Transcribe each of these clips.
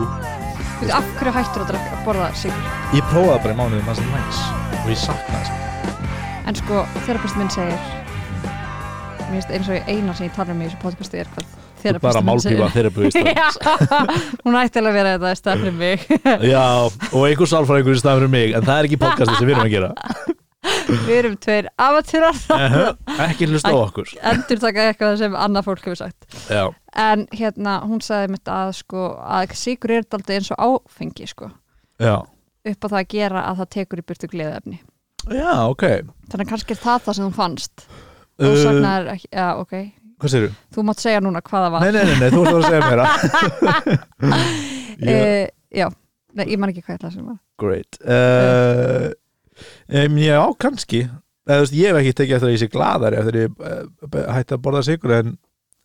Jú. Veitu, af hverju hættur að drekka, að borða sigur? Ég prófaði bara í mánuðum að það er næs og ég saknaði þess. En sko, þerapisti minn segir Mér finnst eins og eina sem ég tala um í þessu podcasti er hvað Þú bara málpífa Já, hún ætti alveg að vera þetta í stafnum mig. Já, og einhver sálfræðingur í staðan fyrir mig en það er ekki podcasti sem við erum að gera. Við erum tveir amatúrar Ekki hlusta á okkur. endur taka eitthvað sem annað fólk hefur sagt. Já, En hérna, hún sagði mitt að sko, að sigur er daldið eins og áfengi sko, já, upp á það að gera að það tekur í burtu gleðefni já, ok. Þannig að kannski er það það sem þú fannst. Uh, Þú sagnar ekki, já ok. Hvað segirðu? Þú mátt segja núna hvað það var. Nei, nei, nei, nei, þú ert að segja mér yeah, Eh, Já, nei, ég man ekki hvað það sem var Great. Uh, um, Já, kannski Eða, þú veist, Ég hef ekki tekið eftir að ég sé gladari eftir ég uh, hætti að borða sigur en,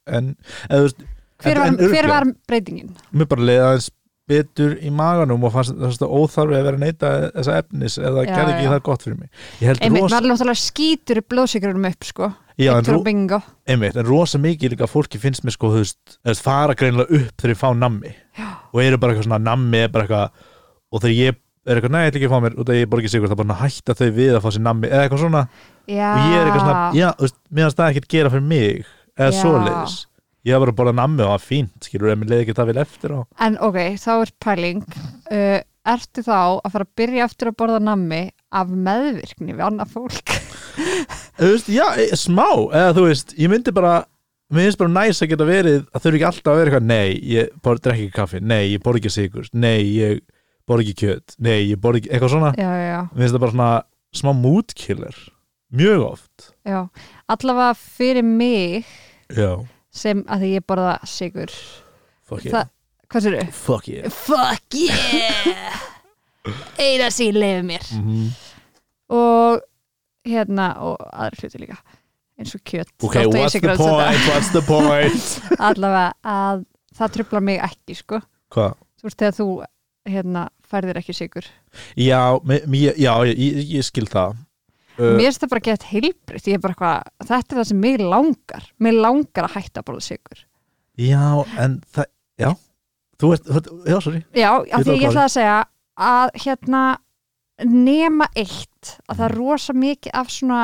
en eða, þú veist, Hver en- var, en hver var breytingin? mér bara leiði aðeins betur í maganum og fannst það óþarfi að vera að neyta þessa efnis eða gerði ekki já. það gott fyrir mig Einmitt, maður náttúrulega skýtur blóðsikurinn upp sko já, en, ro, einmitt, en rosa mikið líka fólki finnst mér sko, þú veist, fara greinilega upp þegar ég fá nammi Já. og eru bara eitthvað svona nammi er bara eitthvað, og þegar ég er eitthvað, nei, ég ætla ekki að fá mér út af ég borgi sigur, það er bara að hætta þau við að fá sér nammi eða eitthvað svona, Já, og ég er eitthvað svona já, þú veist, finnst það ekkert gera fyrir mig eða Já. svoleiðis, ég var bara að borða nammi og það var fínt, skilur, en mér leiði ekki það vel eftir á. En ok, þá er pæling. Uh, Ertu þá að fara að byrja eftir að borða nammi af meðvirkni við annað fólk? þú veist, já, e- smá eða þú veist, ég myndi bara mér finnst bara næs að geta verið að þau eru ekki alltaf að vera eitthvað, nei, ég bor, drekki ekki kaffi nei, ég borð ekki sigur, nei, ég borð ekki kjöt, nei, ég borð ekki, eitthvað svona. Já, já, já, mér finnst það bara svona smá moodkiller mjög oft. Já Allavega fyrir mig já, sem að því ég borða sigur fuck yeah. Það, hvað sér fuck yeah. Fuck yeah! Eina sem ég lefi mér. Mm og hérna og aðra hluti líka. Eins og kjöt. Ok, Þótt að ég what's sé the grænmeti. point, what's the point? Allavega að það trublar mig ekki sko. Hvað? þú veist þegar þú hérna færðir ekki sigur já, já ég, ég, skil það. Uh, mér finnst það bara gett heilbritt er þetta er það sem mig langar. Mig langar að hætta að borða sigur já, en það, já. Þú ert, já, sorry. Já, af því ég á ætla að segja að hérna nema eitt að það er rosa mikið af svona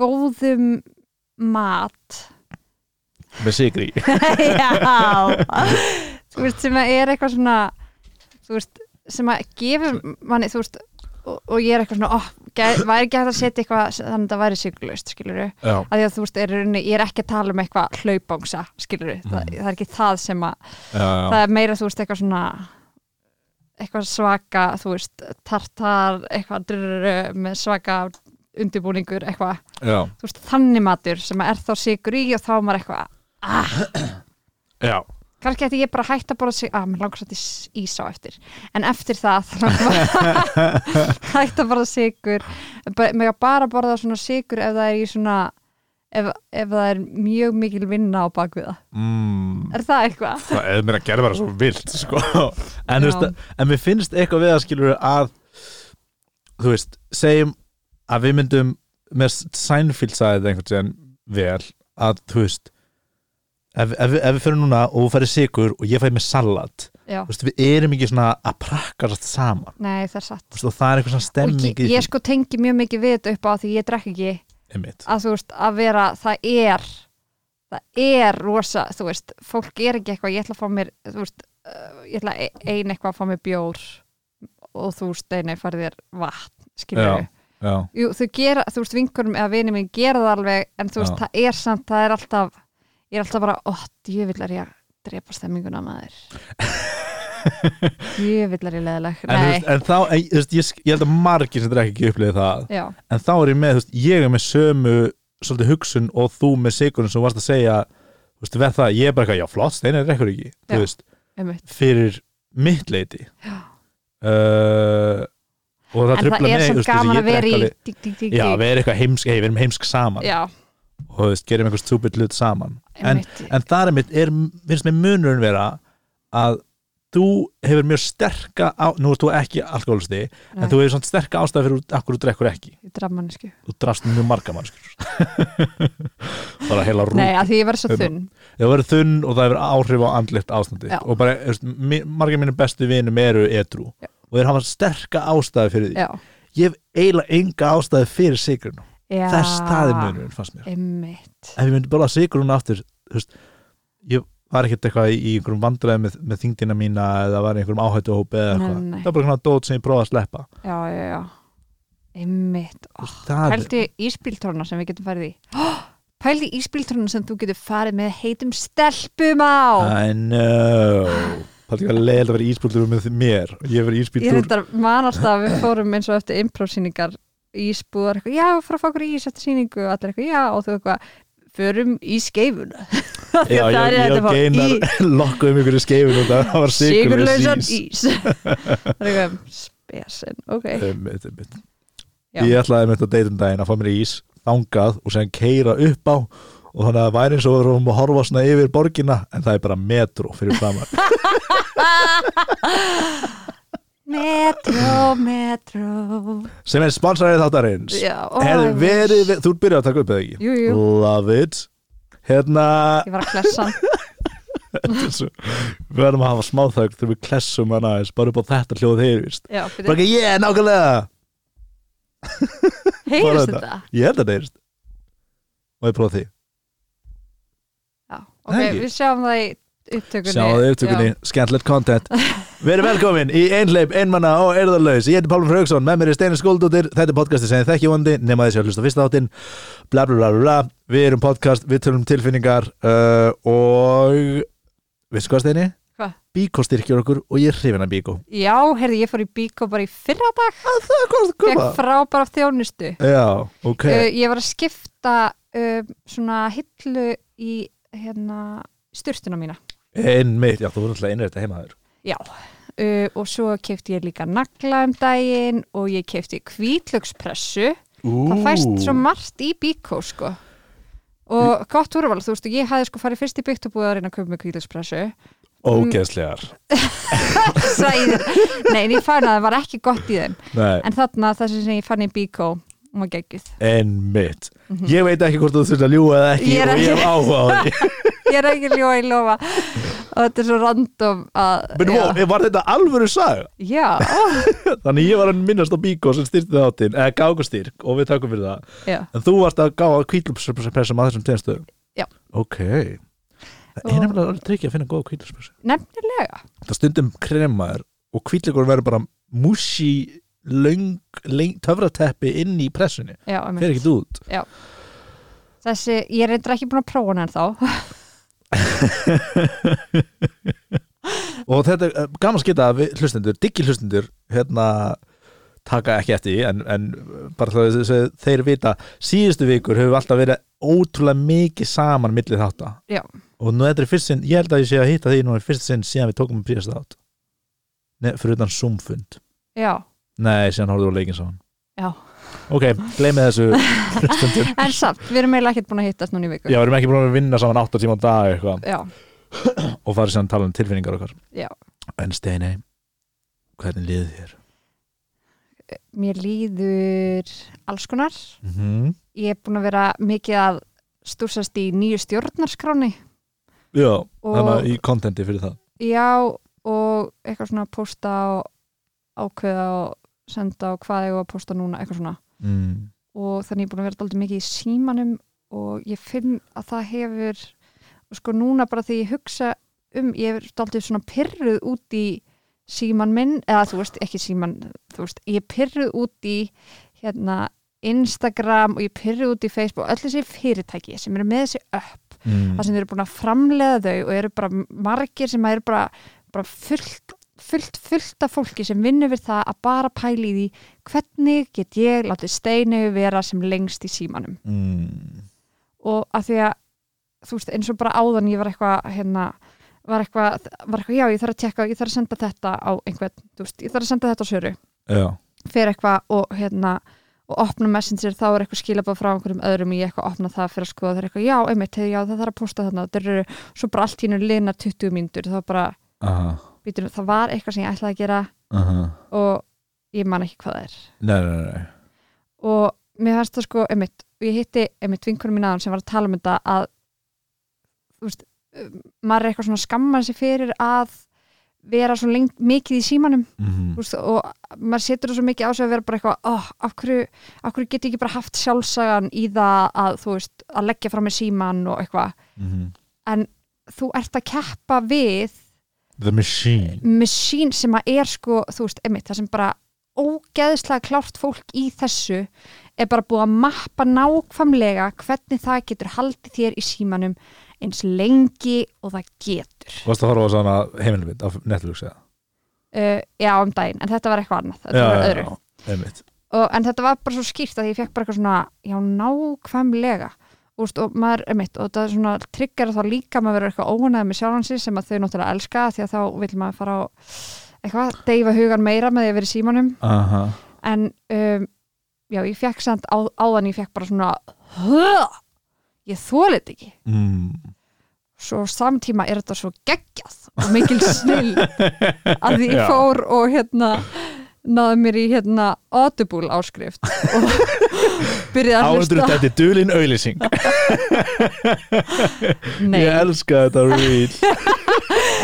góðum mat. Með sigri já. Þú veist sem er eitthvað svona þú veist sem að gefur manni þú veist og, og ég er eitthvað svona oh, gæ, væri ekki hægt að setja eitthvað þannig að það væri sigurlaust skilur við já, að því að þú veist er, ég er ekki að tala um eitthvað hlaupangsa skilur við, það, það er ekki það sem að já, já. það er meira þú veist eitthvað svona eitthvað svaka þú veist tartar eitthvað drrrr, með svaka undirbúningur eitthvað. Veist þannig matur sem að er þá sigur í og þá er maður eitthvað ah, já. Kannski ætti ég bara að hætta að borða sig að mér langar svolítið ís á eftir en eftir það hætta að borða sigur að bara borða svona sigur ef það er í svona ef, ef það er mjög mikil vinna á bakvið það Mm. er það eitthvað? það er mér að gera bara svo vilt sko. en, veist, en mér finnst eitthvað við að skilur að þú veist, segjum að við myndum með Seinfeld þetta einhvern veginn vel að þú veist ef, ef, ef við fyrir núna og þú færi sigur og ég færi með salat þú veist, við erum ekki svona að prakkast saman. Nei það er satt. Þú veist, og það er eitthvað svona og stemming ég, ég sko tengi mjög mikið við þetta upp á því ég drekk ekki einmitt. að þú veist að vera, það er það er rosa þú veist, fólk er ekki eitthvað ég ætla að fá mér, þú veist uh, ég ætla ein eitthvað að fá mér bjór og þú veist, einu farið þér vatn, já, Jú, þau gera, þú veist, vinkurum eða vinið minn gera það alveg, en þú veist, Já. það er samt, það er alltaf ég er alltaf bara, ó, djövill er ég að drepa stemminguna maður. Djövill er ég leðileg en, veist, en þá en, veist, ég, ég held að margir sem drekki ekki upplifið það. Já, en þá er ég með, veist, ég er með sömu svolítið hugsun og þú með sigurinn sem varst að segja, þú veist, verð það ég er bara eitthvað, já flott, steinar rekkur ekki Já. þú veist, fyrir mitt leiti uh, og það en trubla það er mig svo þú veist, gaman ég að vera í já, við erum eitthvað heimsk, hey, við erum heimsk saman. Já, og veist, gerum eitthvað stúpid hlut saman. En, en það er mitt, er, finnst mér munurinn vera að þú hefur mjög sterka á, nú ert þú ekki alkoholisti en þú hefur svona sterka ástæð fyrir akkur þú drekkur ekki. Ég draf mannesku þú drafst mjög marga mannskjur bara heila rú Nei, að því ég verð svo þunn. Það verður þunn og það hefur áhrif á andlitt ástandi Já. og bara, veist, margir mínu bestu vinum eru edru Já. og þeir hafa sterka ástæði fyrir því. Já, ég hef eiginlega enga ástæði fyrir sigrun já þess staði munurinn fannst mér. Einmitt. Ef ég myndi bara sigrun aftur þú veist, ég var ekkert eitthvað í, einhverjum vandræði með, með þingdina mína eða var einhverjum áhættuhópi eða Nei, eitthvað. nei. það var bara svona dót sem ég prófaði að sleppa. Já, já, já. Einmitt. Það, Pældi íspíltróna sem við getum farið í. Oh, Pældi íspíltróna sem þú getur farið með heitum stelpum á. I know. Það er að leiða að vera íspildur með mér. Ég hef verið Ég íspildur reyndar manast að við fórum eins og eftir imprósýningar ísbúðar eitthvað, já, fór að fá okkur ís eftir sýningu og allir eitthvað, já, og þú eitthvað förum í skeifuna. Já, ég, ég og Geinar í- lokkuðum ykkur í skeifin og það var sigurlausan sigurlaus ís. Það er eitthvað spesen, ok. Einmitt, einmitt. Já. Ég ætlaði með þetta deytum daginn að fá mér ís þangað og séðan keira upp á og þannig að það væri eins og við erum að horfa svona yfir borgina en það er bara metro fyrir framann Metro, metro. Sem er sponsorið þáttarins. Ég verið, veist. við- þú ert byrjað að taka upp eða ekki? Jú, jú, Love it. Hérna ég var að klessa svo- Við verðum að hafa smáþögg þegar við klessum hana aðeins bara upp á þetta hljóð heyrist Já, Bara byrju, ekki, yeah, nákvæmlega. Bara heyrist þetta. Ég held að þetta heyrist. Og ég prófa því? Já, Nei, ok, ekki. við sjáum það í upptökunni. Sjáðu upptökunni, skemmtilegt content. Verið velkomin í einleip, einmanna og erðarlaus Ég heiti Pálmur Frauksson, með mér er Steinar Skóldóttir Þetta er podcasti sem þið þekki vondi nema þessi að hlusta fyrsta þáttinn. Bla bla bla bla Við erum podcast, við tölum tilfinningar uh, og veistu hvað Steini? Hvað? Bíkó styrkjur okkur og ég er hrifin af Bíkó. Já, heyrði, ég fór í Bíkó bara í fyrra dag Það hvað að Fekk koma frábæra þjónustu. Já, ok. Uh, Ég var að skipta uh, svona hillu í hérna styrtuna mína Einmitt, já þú voru alltaf einrið þetta heima þér Já, uh, og svo kefti ég líka nagla um daginn og ég kefti kvítlökspressu það fæst svo margt í bíkó sko. Og gott úrval, þú veist, ég hafði sko farið fyrst í byggt og búið að reyna að köpa með kvítlökspressu Ógeðslegar. Sæðir, nei, en ég fann að það var ekki gott í þeim. Nei, en þarna það sem ég fann í bíkó var geggjuð. Einmitt Ég veit ekki hvort þú þurft að ljúga eða ekki. Ég er og ég hef ekki- áhuga á því ég er ekki ljóa í lofa og þetta er svo random að Men já, ó, var þetta alvöru saga? já, Þannig ég var að minnast á Bíkó sem styrti þáttinn, eða gákustyrk og við takum fyrir það. já, En þú varst að gá að kvítlupspressum að þessum tegnstöðum? Já. Ok. Það er nefnilega alveg tryggja að finna góða kvítlupspressu. nefnilega Það stundum kremaður og kvítlugur verður bara löng töfrateppi inn í pressunni. já, einmitt. ekkert út. þessi, ég er reyndar ekki búin að prófa hann en þá Og þetta er uh, gaman að skita að hlustendur, diggi hlustendur, hérna taka ekki eftir því, en, en bara það þess að þeir vita síðustu vikur hefur alltaf verið ótrúlega mikið saman milli þátta. Já. og nú þetta er fyrst sinn, ég held að ég sé að hitta því nú er fyrst sinn síðan við tókum við príðast þátt. Nei, fyrir utan Zoom-fund. Já, Nei, síðan horfðu á leikin saman. Já Ok, gleymið þessu en samt, við erum eiginlega ekkert búin að hittast núna í viku. Já, við erum ekki búin að vinna saman 8 tíma á dag og farið síðan að tala um tilfinningar okkar. Já. En Steini, hvernig liðið þér? mér líður alls konar. Mm -hmm. ég er búin að vera mikið að stúsast í nýju stjórnarskráni Já, Og- þannig að í kontenti fyrir það. Já, og eitthvað svona posta og ákveða og senda og hvað ég var að posta núna eitthvað svona mm. og þannig ég er búin að vera daldið mikið í símanum og ég finn að það hefur sko núna bara þegar ég hugsa um, ég er daldið svona pyrruð út í síman minn, eða þú veist ekki síman, þú veist, ég er pyrruð út í hérna Instagram og ég pyrruð út í Facebook öll þessi fyrirtæki sem eru með þessi upp Mm. það sem eru búin að framlega þau og eru bara margir sem eru bara, bara fullt, fullt, fullt af fólki sem vinnur við það að bara pæli í því hvernig get ég látið steinu vera sem lengst í símanum. Mm. og að því að þú veist eins og bara áðan ég var eitthvað hérna var eitthvað, var eitthvað, já ég þarf að tjekka ég þarf að senda þetta á einhvern veist, ég þarf að senda þetta á söru. Já, fyrir eitthvað og hérna og opna messenger þá er eitthvað skilabað frá einhverjum öðrum í eitthvað opna það fyrir að skoða það er eitthvað já, einmitt, já það þarf að posta þarna eru svo bara allt hennu lina 20 mínútur þá bara, aha býtum, það var eitthvað sem ég ætlaði að gera uh -huh. og ég man ekki hvað það er. Nei, nei, nei og mér fannst það sko, einmitt, og ég hitti einmitt vinkunum mín aðan sem var að tala um þetta að veist, um, maður er eitthvað svona skamman sig fyrir að vera svo lengt mikið í símanum mm þú veist, og maður setur það svo mikið á sig að vera bara eitthvað, oh, af hverju, hverju get ég ekki bara haft sjálfsagan í það að veist, að leggja frá mig síman og eitthvað, en þú ert að keppa við The Machine. Machine sem að er sko, þú veist, einmitt, það sem bara ógeðslega klárt fólk í þessu er bara búið að mappa nákvæmlega hvernig það getur haldið þér í símanum eins lengi og það getur. Varst að horfa á svona heimilmynd af Netflix eða? uh, já, um daginn, en þetta var eitthvað annað þetta var öðru. já, einmitt. Og, en þetta var bara svo skýrt að ég fekk bara eitthvað svona já, nákvæmlega Úst, og maður er mitt og þetta er svona trigger þá líka maður verður eitthvað ónæði með sjálfansi sem að þau náttúrulega elska því að þá vil maður fara á eitthvað, deyfa hugan meira með því að vera í símanum Aha. en um, já, ég fekk samt á, áðan ég fekk bara svona ég þólit ekki mm. svo samtíma er þetta svo geggjað og mikil snill að ég fór og hérna náði mér í hérna Audible áskrift og byrjaði að hlusta. þetta er dulin auðlýsing Ég elska þetta real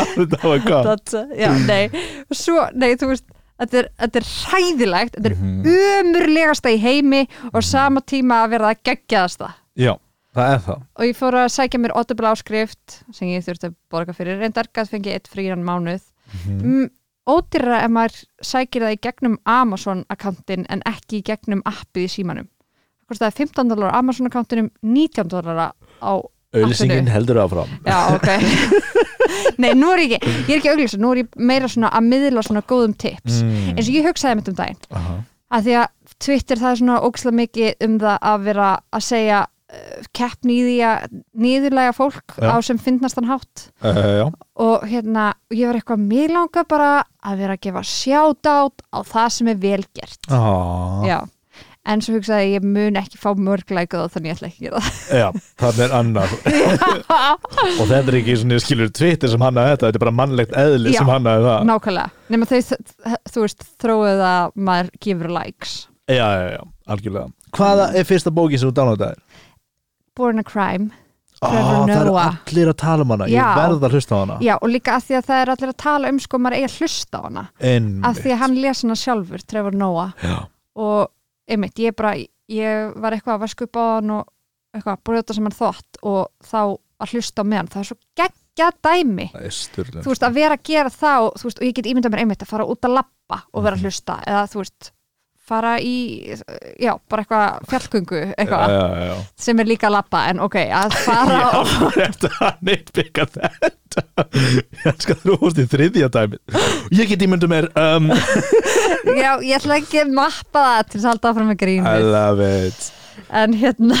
Þetta var gott. Já, nei. Svo, nei, þú veist þetta er, þetta er hræðilegt, þetta er Mhm. umurlegasta í heimi og á sama tíma að vera það geggjaðasta. Já, það er það. Og ég fór að sækja mér Audible áskrift sem ég þurfti að borga fyrir reyndar gæt fengi eitt frían mánuð. Mhm. mm, ódýrra ef maður sækir það í gegnum Amazon akkantin en ekki í gegnum appið í símanum. Það kostaði 15 dólar á Amazon akkantinum 19 dólar á Auðlýsingin heldur áfram. Já ok. Nei nú er ég ekki, ég er ekki auglýsa nú er ég meira svona að miðla svona góðum tips. Mm. eins og ég hugsaði mitt um daginn. Aha. að því að Twitter það er svona ókslega mikið um það að vera að segja keppni í því að niðurlega fólk Já. á sem finnastan hátt. Uh, og hérna, og ég var eitthvað mér langa bara að vera að gefa sjátátt á það sem er vel gert. Ah. já, en svo hugsaði ég, mun ekki fá mörglæka þá þannig ég ætla ekki að gera Já, það er annar það Og þetta er ekki svona skilur Twitter sem hannaði þetta Þetta er bara mannlegt eðli Já. sem hannaði það. nákvæmlega, nema þau, þú veist þróið að maður gefur likes. Já, já, já, algjörlega. Hvaða er fyrsta bókin sem þú downloadaðir? Born a Crime Trevor það eru Noah. allir að tala um hana Ég Já. verð að hlusta á hana já, og líka að því að það er allir að tala um sko maður eigi að hlusta á hana Einmitt. að því að hann les hana sjálfur, Trevor Noah Já, og einmitt, ég bara ég var eitthvað að vaska upp á hann og eitthvað, brjóta sem hann þótt og þá að hlusta á meðan, það er svo geggja dæmi, það er þú veist, að vera að gera það og, veist, og ég get ímyndað mér einmitt að fara út að lappa og vera að Mhm. hlusta eða þú veist, fara í já, bara eitthvað fjallgöngu eitthvað, sem er líka lappa en ok, að fara Já, og þú ert að neittbygga þetta. Ég skal þú hóst í þriðja dæmi Ég get ímyndu mér um, já, ég ætla ekki að mappa það til að halda áfram með I grínið love it. En hérna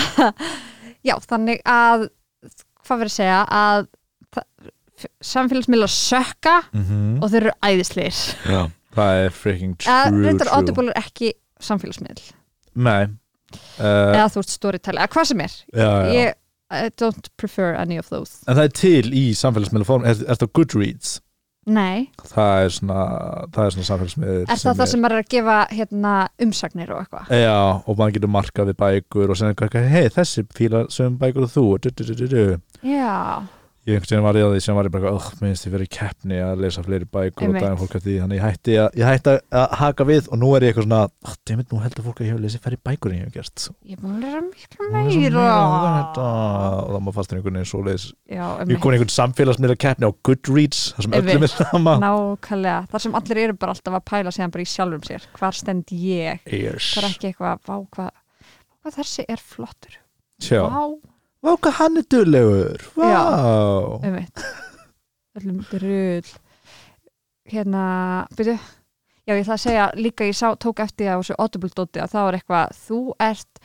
já, þannig að hvað verður að segja að samfélagsmiðlar sökka mm -hmm. og þeir eru æðisleir Já, það er freaking true, eða reyndar true. Audible er ekki samfélagsmiðl Nei. Uh, eða þú veist storytell, eða hvað sem er. Já, já. ég I don't prefer any of those. En það er til í samfélagsmiðlaform Er, er það Goodreads? nei, Það er svona, það er svona samfélagsmiðl er það það sem maður er að gefa hérna, umsagnir og eitthvað? Já, og maður getur markað við bækur og eitthvað, hei, þessi fíla sem bækur og þú. Du, du, du. já, Ég einhvern veginn var í því sem var ég bara oh, minnst ég verið keppni að lesa fleiri bækur og daginn fólk eftir því, þannig ég hætti að, ég hætti að haka við og nú er ég eitthvað svona oh, dammit, nú heldur fólk að ég hef lesið færri bækur en ég hef gert. Ég búin að læra miklu meira. og það maður fastur einhvern veginn svo leis ég kom einhvern samfélagsmiðla keppni á Goodreads þar sem öllum er sama. Nákvæmlega, þar sem allir eru bara alltaf að pæla síðan bara í sjálfum sér, hvar stend ég? Ears. það er ekki eitthvað, vá hvað hvað vá, hvað hann er duglegur. Vá. Já. einmitt. Öllum drull. Hérna, byrju. Já ég ætla að segja líka ég sá, tók eftir því á þessu audible dóti að þá er eitthvað, þú ert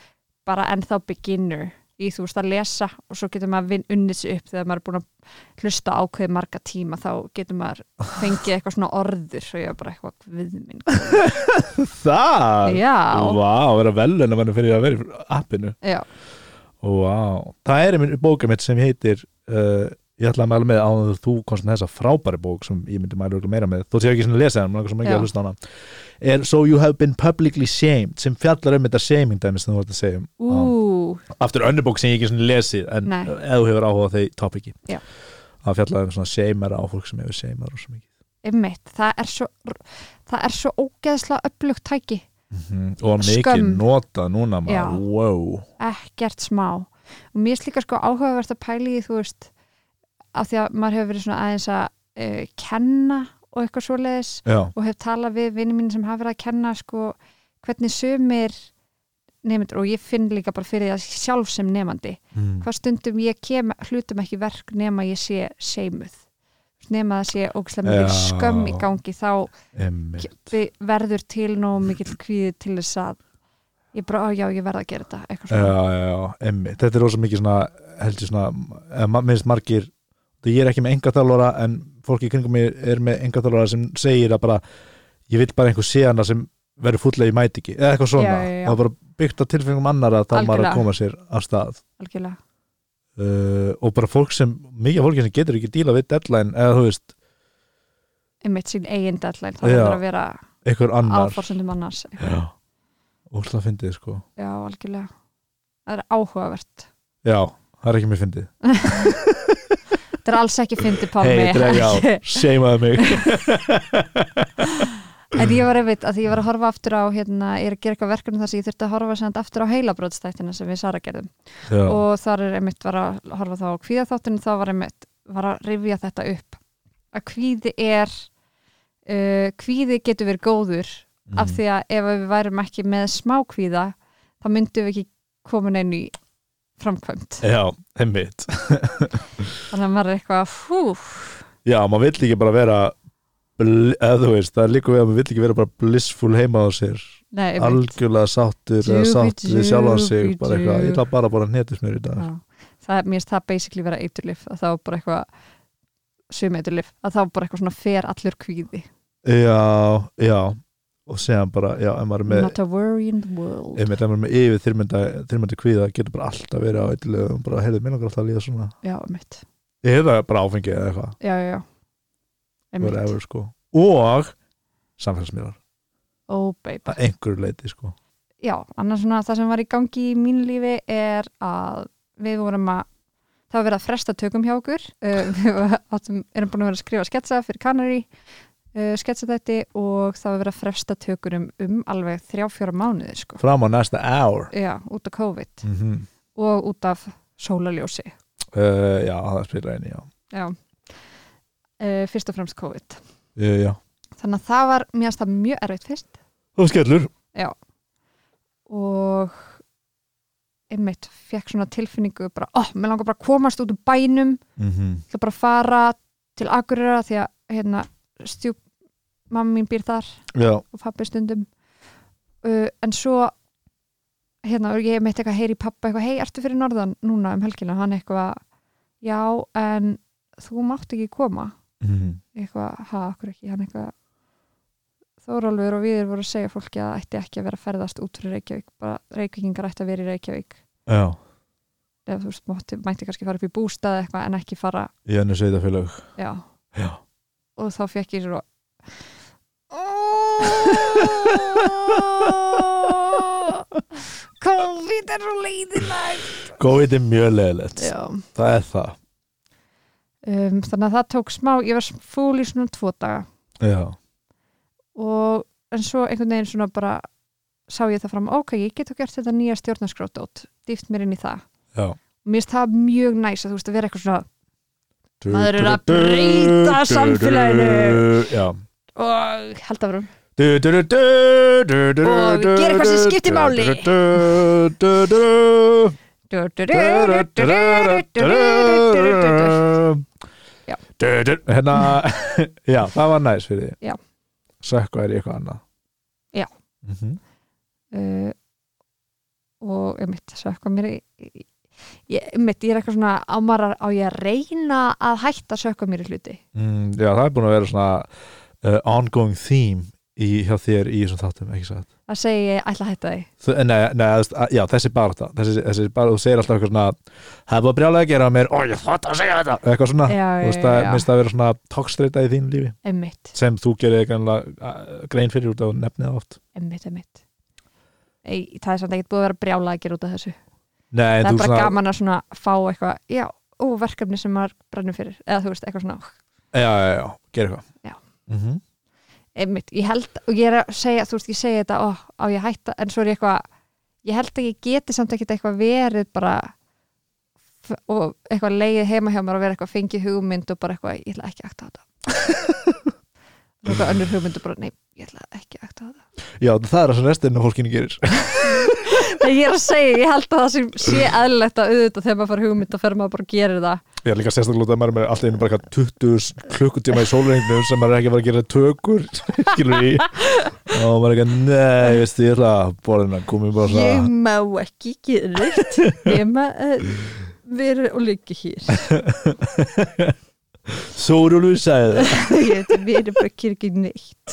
bara ennþá beginner í þú veist að lesa og svo getur maður vinn unnið sig upp. Þegar maður er búin að hlusta ákveði marga tíma þá getur maður fengið eitthvað svona orður og ég er bara eitthvað við minn. Það? já, Vá, vera velun að mann fyrir að vera í appinu. Já, Vá, það er einhvern bóka mitt sem heitir uh, ég ætla að mæla með á þú komst með þessa frábæri bók sem ég myndi mæla meira með. Þó sé ég ekki svona að lesa hann, sem ekki að hlusta á hana. Er So You Have Been Publicly Shamed sem fjallar um þetta shaming dæmi sem þú vart að segja um. Aftur önnur bók sem ég ekki svona lesið en Nei. ef þú hefur áhuga á þeir topiki. Já. það fjallar um svona shamera á fólk sem hefur shamar og svo mikið. Einmitt það er svo, það er svo ógeðslega upplugt tæki Mhm. og mikið notað núna maður, wow. Ekkert smá. Og mér er líka sko áhugavert að pæli í þú veist af því að maður hefur verið svona aðeins að uh, kenna og eitthvað svoleiðis og hef talað við vinni mín sem hafa verið að kenna sko hvernig sumir nefndur og ég finn líka bara fyrir það sjálf sem nefandi mm. hvað stundum ég kem hlutum ekki verk nema ég sé seimuð nema það sé ógislega mikil Já. skömm í gangi þá verður til nóg mikill kvíði til þess að ég bara, já, ég verð að gera þetta eitthvað já, svona. Já, já, einmitt. Þetta er rosa mikið svona heldur svona, minnst margir það ég er ekki með engaþjálfara en fólk í kringum mig er með engaþjálfara sem segir að bara, ég vil bara einhver sé hana sem verður fúllega í mæti ekki eða eitthvað svona, Já, já, já. og bara byggt á tilfengum annara þá maður að koma sér af stað. Algjörlega uh, og bara fólk sem, mikið fólki sem getur ekki díla við deadline, eða þú veist einmitt sín eigin deadline, Já. það verður að vera einhver annar. áforsendum annars já, úrslega fyndið sko. Já, algjörlega. Það er áhugavert. Já, það er ekki mér fyndið. Þetta er alls ekki fyndi Pálmi. Hei, þetta er já, seimaði mig en ég var einmitt að því ég var að horfa aftur á hérna, ég er að gera eitthvað verkefni þar sem ég þurfti að horfa sagt aftur á heilabrótstættina sem við Sara gerðum. Já, og þar er einmitt var að horfa þá á kvíðaþáttinu þá var einmitt var að rifja þetta upp. Að kvíði er uh, kvíði getur verið góður Mm. af því að ef við værum ekki með smá kvíða þá myndum við ekki komin einu í framkvæmt já, einmitt. Þannig að maður er eitthvað hú, Já, maður vill ekki bara vera eða þú veist, það er líka við að maður vill ekki vera bara blissful heima á sér. Nei, algjörlega sáttur eða sátt við sjálfan sig djúpi, bara eitthvað, ég ætla bara að bara netusmjör í dag. Það er, mér finnst það basically vera eiturlif að þá bara eitthvað sum eiturlif, að þá bara eitthvað svona fer allur kvíði. Já, já. Og segja bara, já, ef maður er með not a worry in the world. Ef maður er með yfir þyrmynda kvíða getur bara alltaf verið á eitthvað bara, heyrðu, mér langar alltaf að líða svona. Já, einmitt, eða bara áfengi eða eitthvað já, já, já einmitt, whatever, sko. og samfélagsmiðlar, oh að einhverju leiti sko. já, annars svona það sem var í gangi í mínu lífi er að við vorum að það var verið að fresta tökum hjá okkur. Uh, við áttum, erum búin að vera að skrifa sketsa fyrir Canary uh, sketsa þetta og það var verið að fresta tökurum um alveg þrjá fjóra mánuði sko. fram á næsta hour. Já, út af COVID. Mm -hmm. og út af sólaljósi uh, já, það spila einu, já. Já uh, fyrst og fremst COVID. Uh, já, þannig að það var, það mjög erfitt fyrst. Og skellur. Og einmitt fekk svona tilfinningu bara, ó, mér langar bara að komast út úr bænum. Mm -hmm. ætla bara fara til Akureyra því að hérna, stjúp mamma mín býr þar já, og pappi stundum. Uh, en svo hérna, ég meitt eitthvað heyri pappa eitthvað, hei, ertu fyrir norðan núna um helgina? Hann eitthvað, já, en þú mátt ekki koma mm -hmm. eitthvað, ha, okkur ekki, hann eitthvað Þórólfur og við voru að segja fólki að það ætti ekki að vera að ferðast út fyrir Reykjavík, bara Reykjavíkingar ætti að vera í Reykjavík. Já, eða þú veist, mátti, mætti kannski fara upp í bústað eitthvað en ekki fara, í önnu sveitafélag já. Já, og þá fekk ég svo COVID er svo leiðilegt COVID er mjög leðilegt Já. Það er það, um, þannig að það tók smá, ég var fúl í svona tvo daga já, og en svo einhvern veginn svona bara sá ég það fram, ok, ég get þá gert þetta nýja stjórnarskrótót, dýft mér inn í það já og mér finnst það mjög næs að þú veist að vera eitthvað svona Maður er að breyta samfélaginu. já og held að vera og Og gera eitthvað sem skiptir máli. Já. Hérna já, það var næs fyrir því Já. sökka er eitthvað annað Já. Mhm. uh, og ég mitt eitthvað mér í- ég, einmitt, ég er eitthvað svona á, maður, á ég að reyna að hætta sökka mér í hluti Mm, já, það er búin að vera svona uh, ongoing theme í, hjá þér í þessum þáttum, ekki satt? Það segi ég ætla að hætta Þú- Nei, nei, að- já, þessi barata þessi, þessi barata, þú segir alltaf eitthvað svona það að brjálega að gera mér, ó, ég þátt að segja þetta. Eitthvað svona, Já, þú veist, það já, minnst að vera svona tókstreita í þín lífi, Emmitt, sem þú gerir eitthvað grein fyrir út á nefnið oft. Emmitt, emmitt Ei, Það er samt ekkert búið að vera brjála að gera út af þessu. Nei, Það er bara svona, gaman að svona fá eitthvað Já, ó, verkefni sem maður brennur fyrir. Eða þú veist, eitthvað svona já, já, já, Já. Einmitt, ég held, og ég er að segja þú veist, ég segi þetta, ó, á ég hætta en svo er ég eitthvað, ég held að ég geti samt ekkert eitthvað verið bara og eitthvað leið heima hjá mér og vera eitthvað fengið hugmynd og bara eitthvað, ég ætla ekki akta á þetta. Og eitthvað önnur hugmynd og bara, nei, ég ætla ekki akta á þetta. Já, það er það sem restin af fólkinu gerir ég er að segja, ég held að það sem sé eðlilegt að auðvitað þegar maður fær hugmynd og fer maður bara að gera það. Ég er líka sérstaklega út að maður er alltaf einu bara eitthvað 20 klukkutíma í sólregnum sem maður er ekki að fara að gera tökur skilur í. Og maður er ekki að, nei, veistu, ég ætla að borðina komið bara ég svona má ekki gera neitt. Nema að vera og liggja hér. Sórúlu sagði það. Ég vera bara að gera ekki neitt.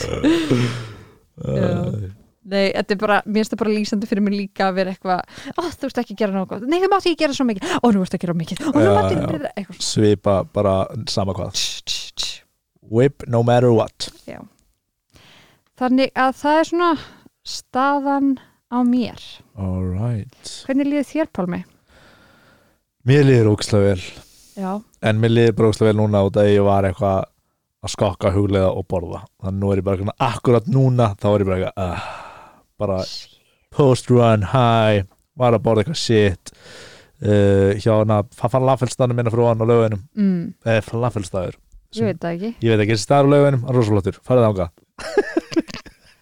Nei, þetta er bara, mér finnst það bara lýsandi fyrir mig líka að vera eitthvað, ó, þú veist ekki að gera nógu Nei, þú mátt ekki gera svo mikið, ó, nú ert að gera mikið. Ó, nú Já, mátt já. ekki eitthvað svona. Svipa bara sama hvað. Tss, tss, tss. Whip no matter what. Þannig að það er svona staðan á mér. Alright Hvernig líður þér, Pálmi? Mér liður ógislega vel. Já, En mér liður bara ógislega vel núna út að ég var eitthvað að skokka huglega og borða. Þannig nú er ég bara eitthvað akkurat núna þá er ég bara eitthvað uh, bara post run high var að borða eitthvað shit uh, hjá hana falafelstæðanum minna frá hann á laugunum mm, eða falafelstæður ég veit ekki. Ég veit ekki, þessi staður á laugunum, hann er rosaflottur farið ánga,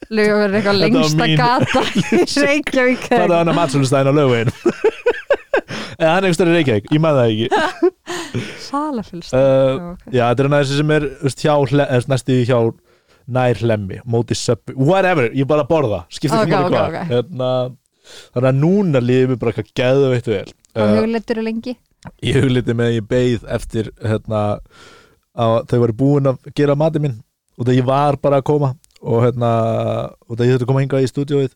Lögur verið eitthvað lengsta mín- gata í Reykjavík. Farið á hann að matsölustæðin á laugunum eða hann er einhver stærri Reykjavík, ég maður það ekki. Salafylst uh, já, þetta er hann þessi sem er næstu í hjá nær hlemmi, móti söppi whatever, ég bara borða, skiptir Ok, ekki ok, okay, hvað. ok. hérna, þannig að núna líður mér bara eitthvað geðveitt vel. Og uh, hugleitur lengi? Ég hugliti með að ég beið eftir hérna, að þau voru búin að gera matið minn og þegar ég var bara að koma og hérna, og þegar ég þurfti að koma hingað í stúdíóið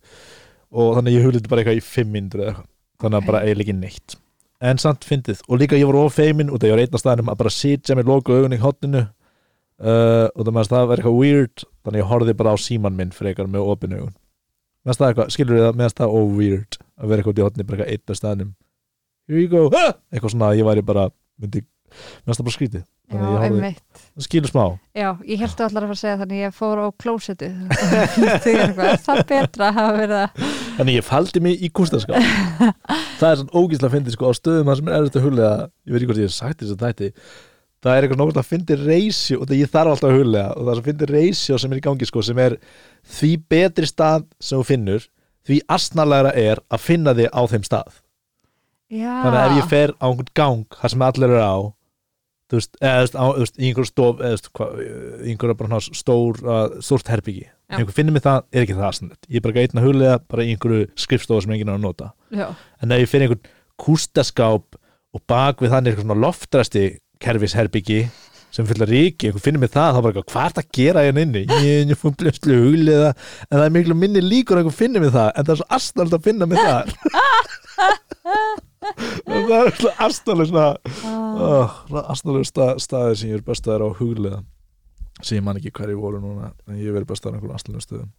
og þannig að ég hugliti bara eitthvað í fimm myndur eða eitthvað, þannig að bara eiginlega ekki neitt. En samt fyndið, og líka ég var of feimin og þegar ég var einn á staðinum að bara sitja með loku augun í hotninu uh, og það það var eitthvað weird þannig að ég horfði bara á síman minn frekar með opinu augun. Meðast það eitthvað, skilur við það meðast það of weird að vera eitthvað út í hotni bara eitthvað einn á staðinum here you go, ah! eitthvað svona að ég væri bara myndi, meðast það bara skrítið. Þannig að ég það skilur smá. Já, ég held að allar að fara að segja þannig ég fór á klósetu eitthvað, er það betra að hafa verið að Þannig ég faldi mig í kústaskap Það er svona ógíslega að fyndi sko á stöðum það sem er erfitt að huglega ég veit ekki hvort ég hef sagt þess að þætti það er eitthvað nógt að fyndi reysjó og það ég þarf alltaf að huglega og það sem fyndi reysjó sem er í gangi sko sem er því betri stað sem þú finnur því astnalega er að finna þig á þeim stað. Já, þannig að ef ég fer á einhvern gang þar sem allir eru á þú veist, eða þú veist, í einhver stof eða þú veist, í einhver bara svona stór uh, stórt herbyggi, ef einhver finnir mig það er ekki það aðsnett, ég er bara einn að huglega bara í einhverju skrifstofa sem enginn er að nota. Já, en ef ég finn einhvern kústaskáp og bak við þannig eitthvað svona loftrasti kerfisherbyggi sem fyllir ríki, einhver finnir mig það þá bara eitthvað, hvað er það að gera hérna inni? Ég, fór blöfslu huglega en það er miklu minni líkur að einhver finnir mig það en það er svo astnald að finna mig þar. Það er svona astnaleg svona ah, astnaleg stað, staði sem ég er best að er á huglega. Sem ég man ekki hverju voru núna en ég verið best að er á einhverjum astnalegum stöðum.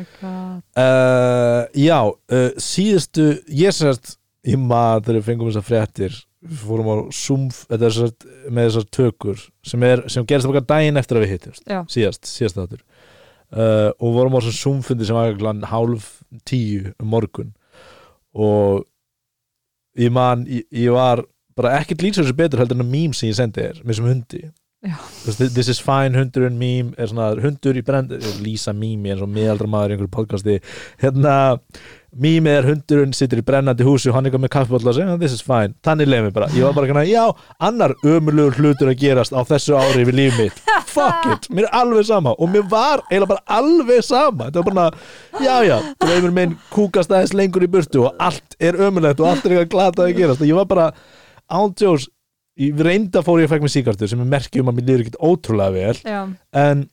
Oh Uh, já, uh, síðustu ég sérst í maður þegar við fengum þessar fréttir við fórum á Zoom er sérst með þessar tökur sem, er, sem gerist okkar daginn eftir að við hittumst síðast, síðast þáttur. Uh, og vorum á þessum Zoom fundi sem var klan hálf tíu um morgun. Og ég man, ég, ég var bara ekkert lýsa þessu betur heldur en að mím sem ég sendi þér með þessum hundi. Veist, this is fine hundurinn mím er svona hundur í brend lýsa mými eins og miðaldra maður í einhverju podcasti. Hérna mými er hundurinn, situr í brennandi húsi og hann er eitthvað með kaffibólla og segja this is fine. Þannig leið mér bara, ég var bara kannar, já annar ömulugur hlutur að gerast á þessu ári við líf mitt, fuck it mér er alveg sama og mér var eiginlega bara alveg sama, þetta var bara já já, draumur minn kúkast aðeins lengur í burtu og allt er ömulegt og allt er eitthvað glatað að gerast. Og ég var bara ándjós, ég reynda fór ég að fekk mér síkartur sem er merki um að mér líður ekkert ótrúlega vel. Já, en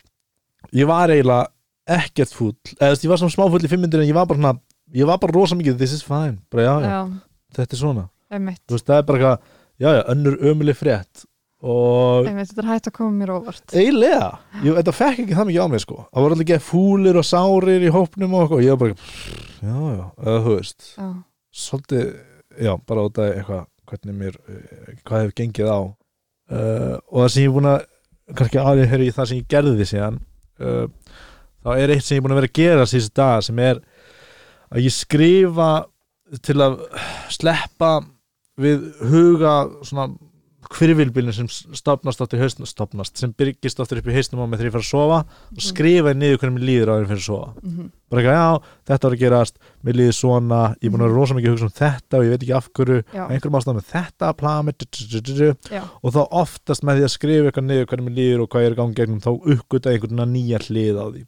ég var eiginlega ekkert fúll eða ég var svona smáfull í fimmyndir en ég var bara svona, ég var bara rosa mikið this is fine, bara já, já, já, þetta er svona. Veist, það er bara eitthvað, já, já, önnur ömuleg frétt. Og einmitt, þetta er hægt að koma mér óvart. Eiginlega, þetta fekk ekki það mikið á mig sko, það voru alltaf ekki fúlir og sárir í hópnum og eitthvað, ég var bara já, já, eða þú veist. Svolítið, já, bara út af eitthvað hvernig mér, eh, hvað hefur gengið á. Uh, og það sem ég er búin að kannski aðrið höfðu í það sem ég gerði því síðan uh, þá er eitt sem ég er búin að vera að gera síðust dag sem er að ég skrifa til að sleppa við huga svona hvirvilbylun sem stopnast aftur í hausnum, stopnast, sem byrgist aftur upp í hausnum á mig þegar ég fer að sofa og skrifa niður hvernig mér líður á þegar ég fer að sofa. Mhm, bara ekki, já, þetta var að gerast mér líður svona, ég er búin að vera rosa mikið að hugsa um þetta og ég veit ekki af hverju, einhverjum ástæðum með þetta að já, og þá oftast með því að skrifa eitthvað niður hvernig mér líður og hvað ég er í gangi gegnum þá uppgöta einhvern nýja hlið á því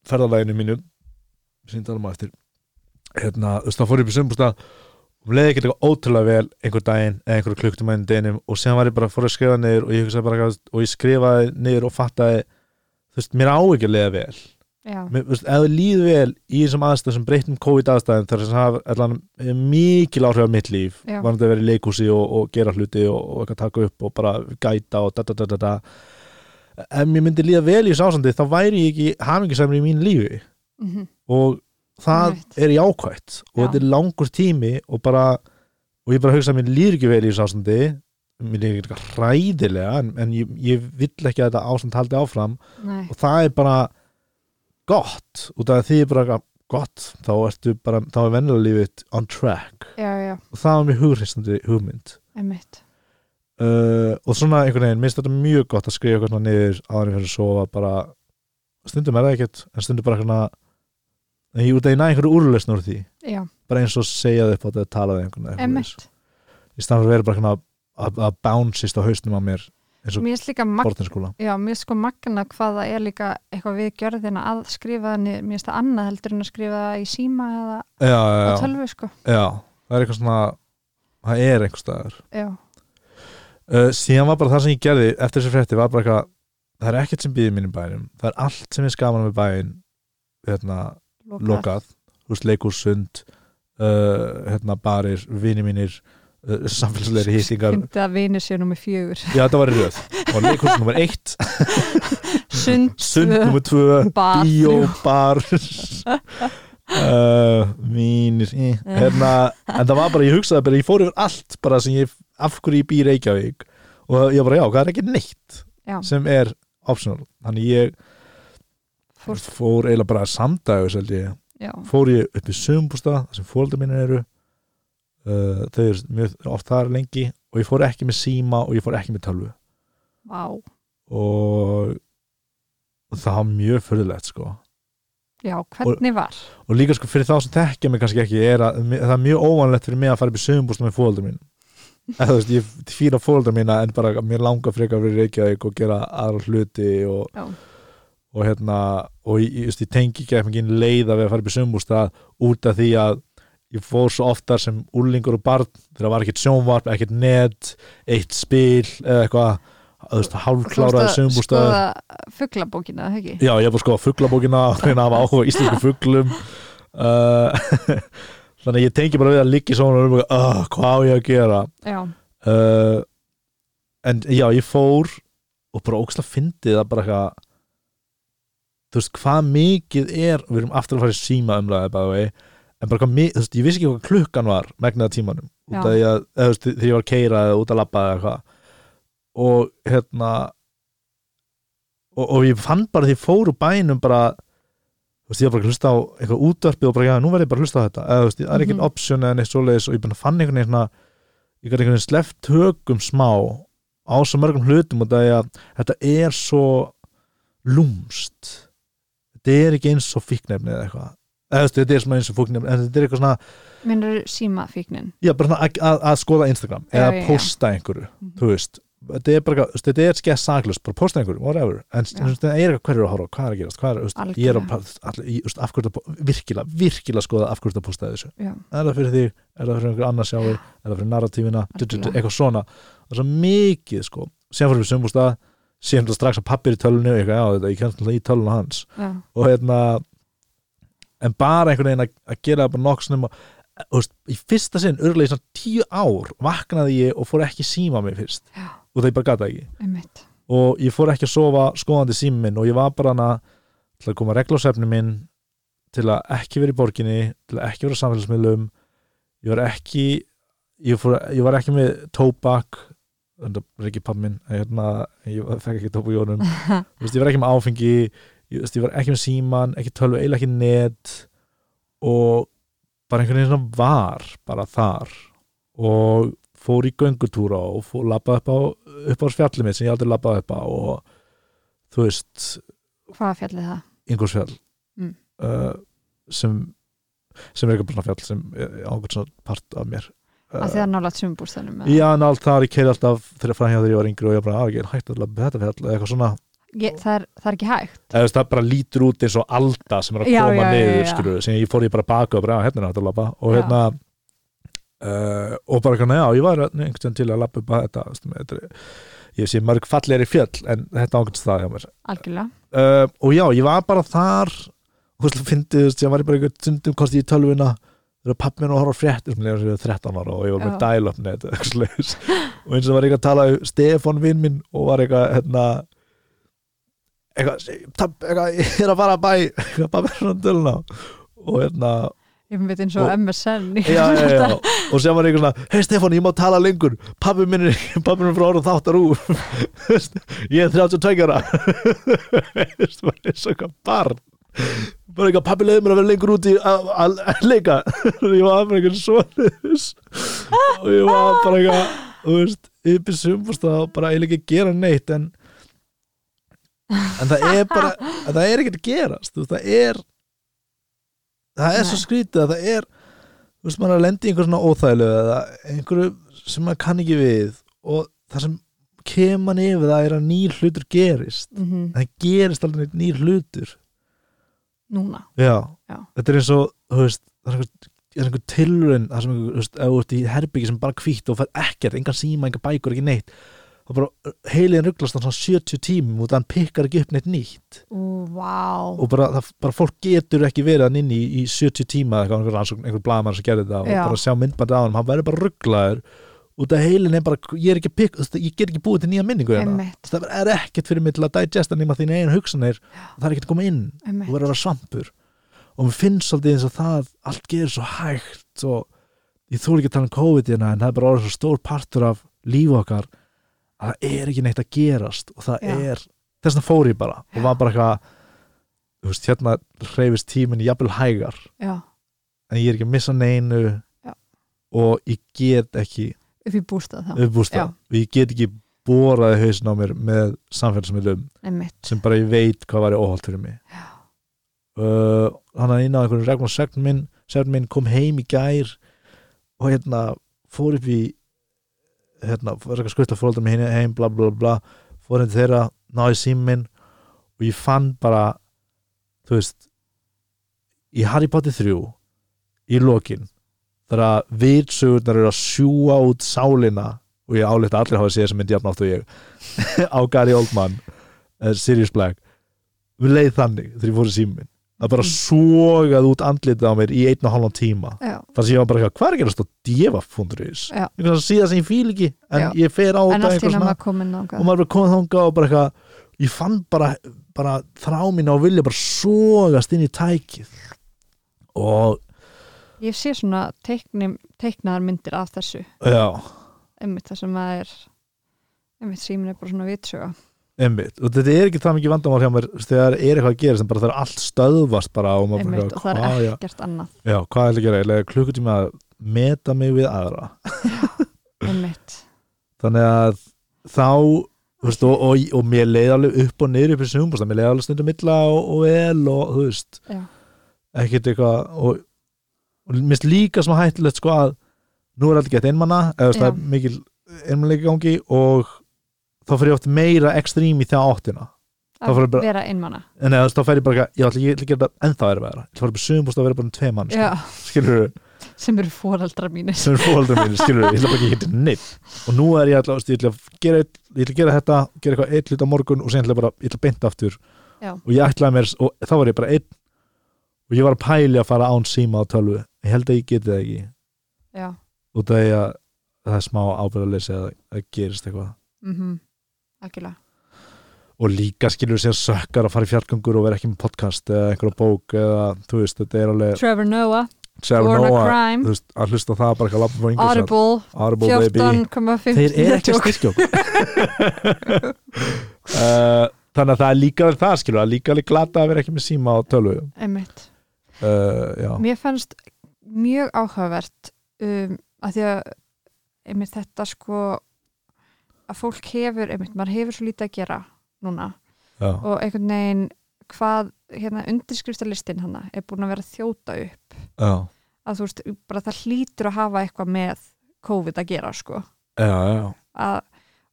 þú ferðalæginu mínu sem ég tala um á eftir hérna, þú veist þá fór ég upp í sumbústa og leiði ekki eitthvað ótrúlega vel einhver daginn eða einhverju klukktum einn deginum og síðan var ég bara fór að skrifa niður og ég, bara, og ég skrifaði niður og fattaði þú veist, mér á ekki að leiða vel. Mér, þú veist, ef það líð vel í þessum aðstæðum sem breytum COVID aðstæðum þar sem hafa allan mikil áhrif á mitt líf Já. varandi að vera í leikhúsi og, og gera hluti og, og taka upp og bara gæta og da da da da da ef mér myndi líða vel í þessu ásandi þá væri ég ekki hamingisamri í mín lífi. Mhm, og það Einmitt. er jákvætt. Og Já. þetta er langur tími og bara og ég bara hugsa að mér líður ekki vel í þessu ástandi. Mér líður ekki hræðilega en, en ég, ég vill ekki að þetta ástand haldi áfram. Nei, og það er bara gott. Út af því bara gott þá ertu bara, þá er vennilega lífið on track. Já, já, og það var mjög hugreistandi hugmynd. Einmitt uh, og svona einhvern veginn, minnst þetta mjög gott að skrifa eitthvað áður en fyrir að sofa bara, stundum er það ekkert en stundum bara eitthvað en ég út að ég næ einhverju úrlausn úr því. Já, bara eins og segja þið upp á þetta að tala við einhvern veginn í staðan fyrir að vera bara að, að bouncist á hausnum á mér eins og bortinskóla já, mér er sko magna hvað það er líka eitthvað við gjörðina að skrifa mér er það annað heldur en að skrifa í síma eða já, á já, já, tölvu sko. Já, það er eitthvað svona það er einhver staðar já, uh, síðan var bara það sem ég gerði eftir þessi frétti var bara eitthvað það er ekkert sem býðir mín í bænum. Það er allt sem er skaman með bæin hérna, lokað, lokað. Veist, leikhús, sund uh, hérna, barir, vini mínir uh, samfélagslegri hýsingar Fyndi að vinir sér nummer fjögur. Já, þetta var í röð. Leikhús nummer eitt. Sund, sund tvö, bíó, bar uh, mínir eh. hérna, en það var bara, ég hugsaði bara ég fór yfir allt bara sem ég af hverju ég býr Reykjavík. Og ég bara, já, hvað er ekki neitt Já, sem er optional. Þannig ég fórst, fór eiginlega bara já, fór ég upp í sögumbústa þar sem fóldar mínir eru. Uh, þau eru mjög oft þar lengi og ég fór ekki með síma og ég fór ekki með tölvu. Vá. Og það var mjög fyrirlegt sko Já, hvernig var? og líka sko fyrir þá sem þekkja mig kannski ekki er að það er mjög óvanlegt fyrir mig að fara upp í sögumbústa með fóldar mín eða þú veist, ég fýra fóldar mína en bara mér langar frekar fyrir Reykjavík og gera aðra hluti og, Já, og hérna og ég, ég, tengi ekki ekki leið að við að fara upp í sögumbústa út af því að ég fór svo oftar sem úrlingur og barn þegar var ekkert sjónvarp, ekkert net eitt spil eða eitthvað hálfkláraði sögumbústa Skoða fugglabókina, það ekki? Já, ég var sko að fugglabókina og reyna að hafa áhuga íslensku fugglum uh, þannig ég tengi bara við að liggi svona og uh, hvað á ég að gera? Já, uh, en já, ég fór og bara fyndið að bara eitthvað þú veist, hvað mikið er við erum aftur að fara í síma umræði bæði en bara hvað mikið, þú veist, ég vissi ekki hvað klukkan var megnaða tímanum, út af því að þegar ég var að keira eða út að labba eða eitthvað og hérna og, og ég fann bara því ég fór úr bænum bara þú veist, ég var bara að hlusta á eitthvað útvarpið og bara, já, nú verð ég bara að hlusta á þetta eða, þú veist, það er ekki Mhm. mm option eða neitt svoleiðis og ég bara fann einhvern veginn svona ég gæti einhvern veginn sleppt tökum smá á svo mörgum hlutum og það er að þetta er svo lúmst þetta er ekki eins og fíknefni eða eitthvað eða þú veist, þetta er svona eins og fíknefni en þetta er eitthvað svona, minnur símafíknin já, bara svona að, að, að skoða Instagram Já, eða já, já. posta einhverju Mhm. þú veist, þetta er bara þetta er skess saklust, bara posta einhverju, whatever. En það er eitthvað hverju að horfa, hvað er að gerast hvað er, veist, ég er að, all, ég, þú veist, af hverju þetta, virkilega, virkilega skoða af hverju þetta postaði þessu. Já, er það fyrir þig, er það fyrir einhver annar sjáir er það fyrir narratífina, eitthvað svona. Það er svo mikið sko, sem fyrir við sömbústað síðan það strax að pappir í tölunni og eitthvað, já, þetta, ég kemst alltaf í tölunni hans. Já, og hérna en bara einhvern veginn að, að gera bara nokk sem að, þú veist, í fyrsta sinn örgulega í svona tíu ár vaknaði ég og fór ekki síma mig fyrst. Já. Og ég bara gata ekki. Einmitt. Og ég fór ekki að sofa skoðandi sími minn og ég var bara hana til að koma reglásefni minn til að ekki vera í borginni til að ekki vera á samfélagsmiðlum. Ég var ekki ég, fór, ég var ekki með tóbak þetta er ekki pappi minn hérna, ég fekk ekki tóbak í veist, ég var ekki með áfengi ég, ég var ekki með síman, ekki tölvu eiginlega ekki net. Og bara einhvern veginn var bara þar. Og fór í göngutúra og fór labba upp á upp á fjallið mitt sem ég aldrei labbaði upp á og þú veist hvað fjallið það? Ingolsfjall Mm. uh, sem sem er eitthvað svona fjall sem er ákveð svona part af mér. Að því það er nálega sumbúrstænum Já, en allt þar, ég keiri alltaf þegar fram hjá þegar ég var yngri og ég bara, að ég er hægt að labba þetta fjall eða eitthvað svona, ég, það, er, það er ekki hægt. Eða það bara lítur út eins og alda sem er að Já, koma já, niður, já. skilur sem ég fór ég bara baka og bara, hérna er hægt að labba. Og hérna uh, og bara, já, ég var einhvern veginn til að labba upp að þetta, veist, með, þetta ég sé mörg fallegri fjöll en þetta ákveðst það hjá mér. Uh, og já, ég var bara þar og þú veist, þú veist, ég var bara einhvern stundum kosti í tölvuna þegar pappi minn var að horfa fréttir sem ég var 13 ára og ég var með svoleiðis. og eins og var eitthvað að tala um Stefán vinn minn og var eitthvað hérna eitthvað, eitthvað ég er að fara að bæ eitthvað pappi er svona töluna og hérna ég veit eins og Og- MSN já, já, já, og sem var eitthvað svona hei Stefán, ég má tala lengur. Pappi minn er, frá orða þáttar úr. Ég er 32 ára. Veist, bara eins og eitthvað barn. Bara eitthvað, pappi leiði mér að vera lengur úti að leika. Ég var bara eitthvað svona og ég var bara eitthvað þú veist, yfir sumbústað og bara eiginlega ekki gera neitt en en það er bara það er ekkert að gerast það er það er svo Nei. skrítið að það er þú veist, maður að lendi einhver svona óþægilegu eða einhverju sem maður kann ekki við og það sem kemur yfir það er að nýr hlutur gerist Mhm. en það gerist neitt nýr hlutur núna já, Já. þetta er eins og veist, það er einhver, er einhver tilraun það sem einhver, þú veist, ef þú ert í herbyggi sem bara hvítt og fær ekkert, engan síma, engan bækur, ekki neitt þá bara heilin rugglast á svona 70 tímum og þann pikkar ekki upp neitt nýtt. Ú, vá. Og bara, það, bara fólk getur ekki verið hann inn í, í 70 tíma eitthvað, einhver, einhver blaðmann sem gerði þetta og Já. bara sjá myndbandi á hann, hann verður bara rugglaður út af heilin er bara, ég er ekki pikk ég get ekki búið til nýja minningu hérna. Það er ekkert fyrir mig til að digesta nema þín eigin hugsanir. Það er ekkert að koma inn, Einmitt. verður að vera svampur. Og mér finnst svolítið eins og það allt gerir svo hægt og ég þú ekki að tala um COVID hérna en það er bara orðið svo stór partur af lífu okkar að það er ekki neitt að gerast og það Já. er, þess vegna fór ég bara og var bara eitthvað þú veist, hérna hreyfist tíminn jafnvel hægar já, en ég er ekki að missa neinu Já. og ég get ekki upp í bústað þá uppbústa Já. og ég get ekki boraði hausin á mér með samfélagsmiðlum Einmitt. sem bara ég veit hvað væri óholt fyrir mig Já. uh, hann að inn á einhvern regnum segn minn, segn minn kom heim í gær og hérna fór upp í hérna, skvist að fóruldra mig heim bla bla bla, fór hérna þeirra náði síminn minn og ég fann bara þú veist í Harry Potter 3 í lokin þar að vitsugurnar eru að sjúa út sálina og ég álíkt að allir hafa séð sem myndi jafn átt og ég á Gary Oldman uh, Sirius Black. Við leið þannig þegar ég fór í síminn það bara sogað út andlitið á mér í einn og halvan tíma. Þar sem ég var bara eitthvað, hvað er að gerast á djefa.is já. einhvern veginn síðan sem ég fíl ekki en Já. ég fer á þetta í og maður er bara komið þangað og bara eitthvað ég fann bara, bara þrá mín og vilja bara sogast inn í tækið. Og ég sé svona teikni, teiknaðar myndir af þessu. Já, einmitt það sem að er einmitt símin er bara svona vitsöga einmitt. Og þetta er ekki það mikið vandamál hjá mér þegar er eitthvað að gera sem bara það er allt stöðvast bara og maður bara einmitt og það er ekkert annað. Já, hvað er að gera, klukkutíma að meta mig við aðra. Þannig að þá veist, og, og, og mér leiði alveg upp og niður upp í sumbústa, mér leiði alveg stundum milla og, vel og þú veist ekkert eitthvað og, mér finnst líka sem hættulegt sko að nú er alltaf gett einmanna eða það er mikil einmannleika í gangi og þá fyrir ég oft meira ekstrím í það áttina. Það að bara- vera einmana. En eða þú þá fer ég bara, eitthvað, ég ætla ætla að gera þetta ennþá er vera ég ætla að upp í sumbústa og vera bara um tvei mann já, skilur sem eru fóreldra mínir. Sem er fóaldra mínu, skilur ég ætla bara ekki að hitta neitt og nú er ég alltaf, ég ætla að gera, ég ætla að gera þetta, gera eitthvað eitt hlut á morgun og sen ætla bara, ég ætla að beinta aftur. Já. og ég ætlaði mér, og þá var ég bara einn. Og ég var að pæli að fara án síma á tölvu, ég held að ég geti það ekki. Já, út af því að það er smá ábyrðarleysi að það gerist eitthvað. Mhm, algjörlega. Og líka skilur sér sökkar að fara í fjartgöngur og vera ekki með podcast eða einhverja bók eða þú veist, þetta er alveg Trevor Noah, Trevor Noah, veist, að hlusta á það bara ekki að lappa yngur Audible Audible baby. 14,5 þeir eru ekki að styrkja okkur uh, þannig að það er líka það skilur, er líka alveg glata að vera ekki með síma á tölvu. Einmitt. Uh, Mér fannst mjög áhugavert um, að því að einmitt þetta sko að fólk hefur, einmitt, maður hefur svo lítið að gera núna. Já, og einhvern veginn hvað hérna undirskriftarlistin hana er búin að vera þjóta upp. Já, að þú veist, bara það hlýtur að hafa eitthvað með COVID að gera sko. Já, já. að,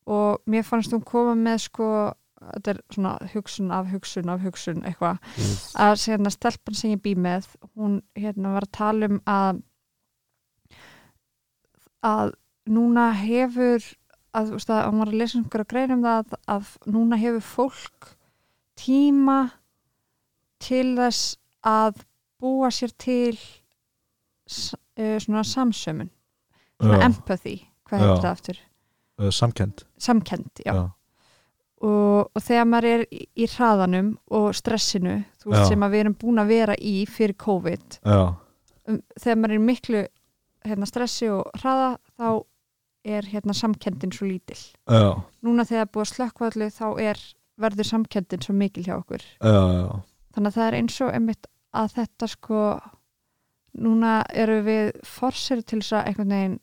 og mér fannst hún koma með sko þetta er svona hugsun af hugsun af hugsun eitthvað. Að hérna stelpan sem ég bý með hún hérna var að tala um að að núna hefur að, veist, að hún var að lesa einhverja grein um það að, að núna hefur fólk tíma til þess að búa sér til eh, svona samsömun svona já. empathy, hvað Já. það aftur? Uh, samkend Samkend, já, já, Og, og þegar maður er í, í hraðanum og stressinu, þú veist, sem að við erum búin að vera í fyrir COVID um, þegar maður er miklu hérna, stressi og hraða þá er hérna samkendin svo lítil. Já, núna þegar það er búið að slökkva allir þá er verður samkendin svo mikil hjá okkur. Já, já. þannig að það er eins og einmitt að þetta sko núna eru við forsir til þess að einhvern veginn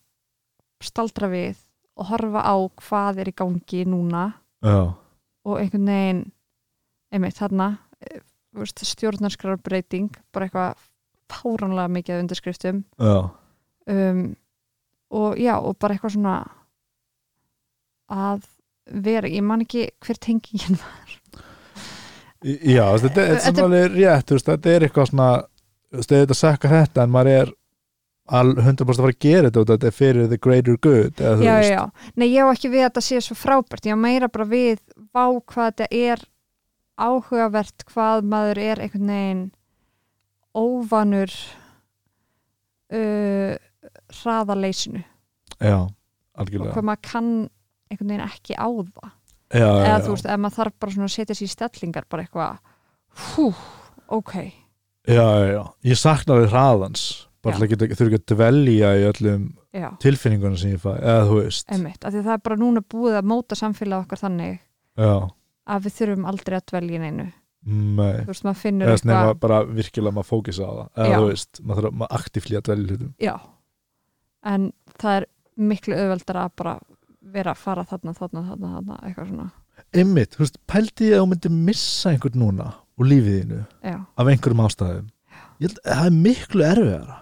staldra við og horfa á hvað er í gangi núna. Já. og einhvern veginn einmitt þarna eh, þú veist, stjórnarskrar breyting bara eitthvað fáránlega mikið af undirskriftum. Um, og já, og bara eitthvað svona að vera, ég man ekki hver tengingin var. Já, þetta er alveg rétt, þetta er eitthvað svona veist, þetta sakka þetta en maður er al 100% að fara að gera þetta þetta er fyrir the greater good eða, já, já, nei ég á ekki við að þetta sé svo frábært, ég á meira bara við vá hvað þetta er áhugavert hvað maður er einhvern veginn óvanur uh, hraðaleysinu. Já, og algjörlega. hvað maður kann einhvern veginn ekki á það. Já, eða já. þú veist, ef maður þarf bara svona að setja sér í stellingar bara eitthvað hú, ok, já, já, ég saknaði hraðans. Bara Já. til að geta, þurfi ekki að dvelja í öllum tilfinningunum sem ég fæ eða þú veist. Einmitt það er bara núna búið að móta samfélag okkar þannig já, að við þurfum aldrei að dvelja í neinu. Nei. Þú veist, maður finnur eitthvað bara virkilega maður fókisa á það. Eða Já. þú veist, maður þarf aktífli að dvelja hlutum. Já, en það er miklu auðveldar að bara vera að fara þarna, þarna, þarna, þarna eitthvað svona, einmitt, þú veist, pældi ég að þú myndir missa einhvern núna úr lífiðinu já, af einhverjum ástæðum? Held að það er miklu erfiðara.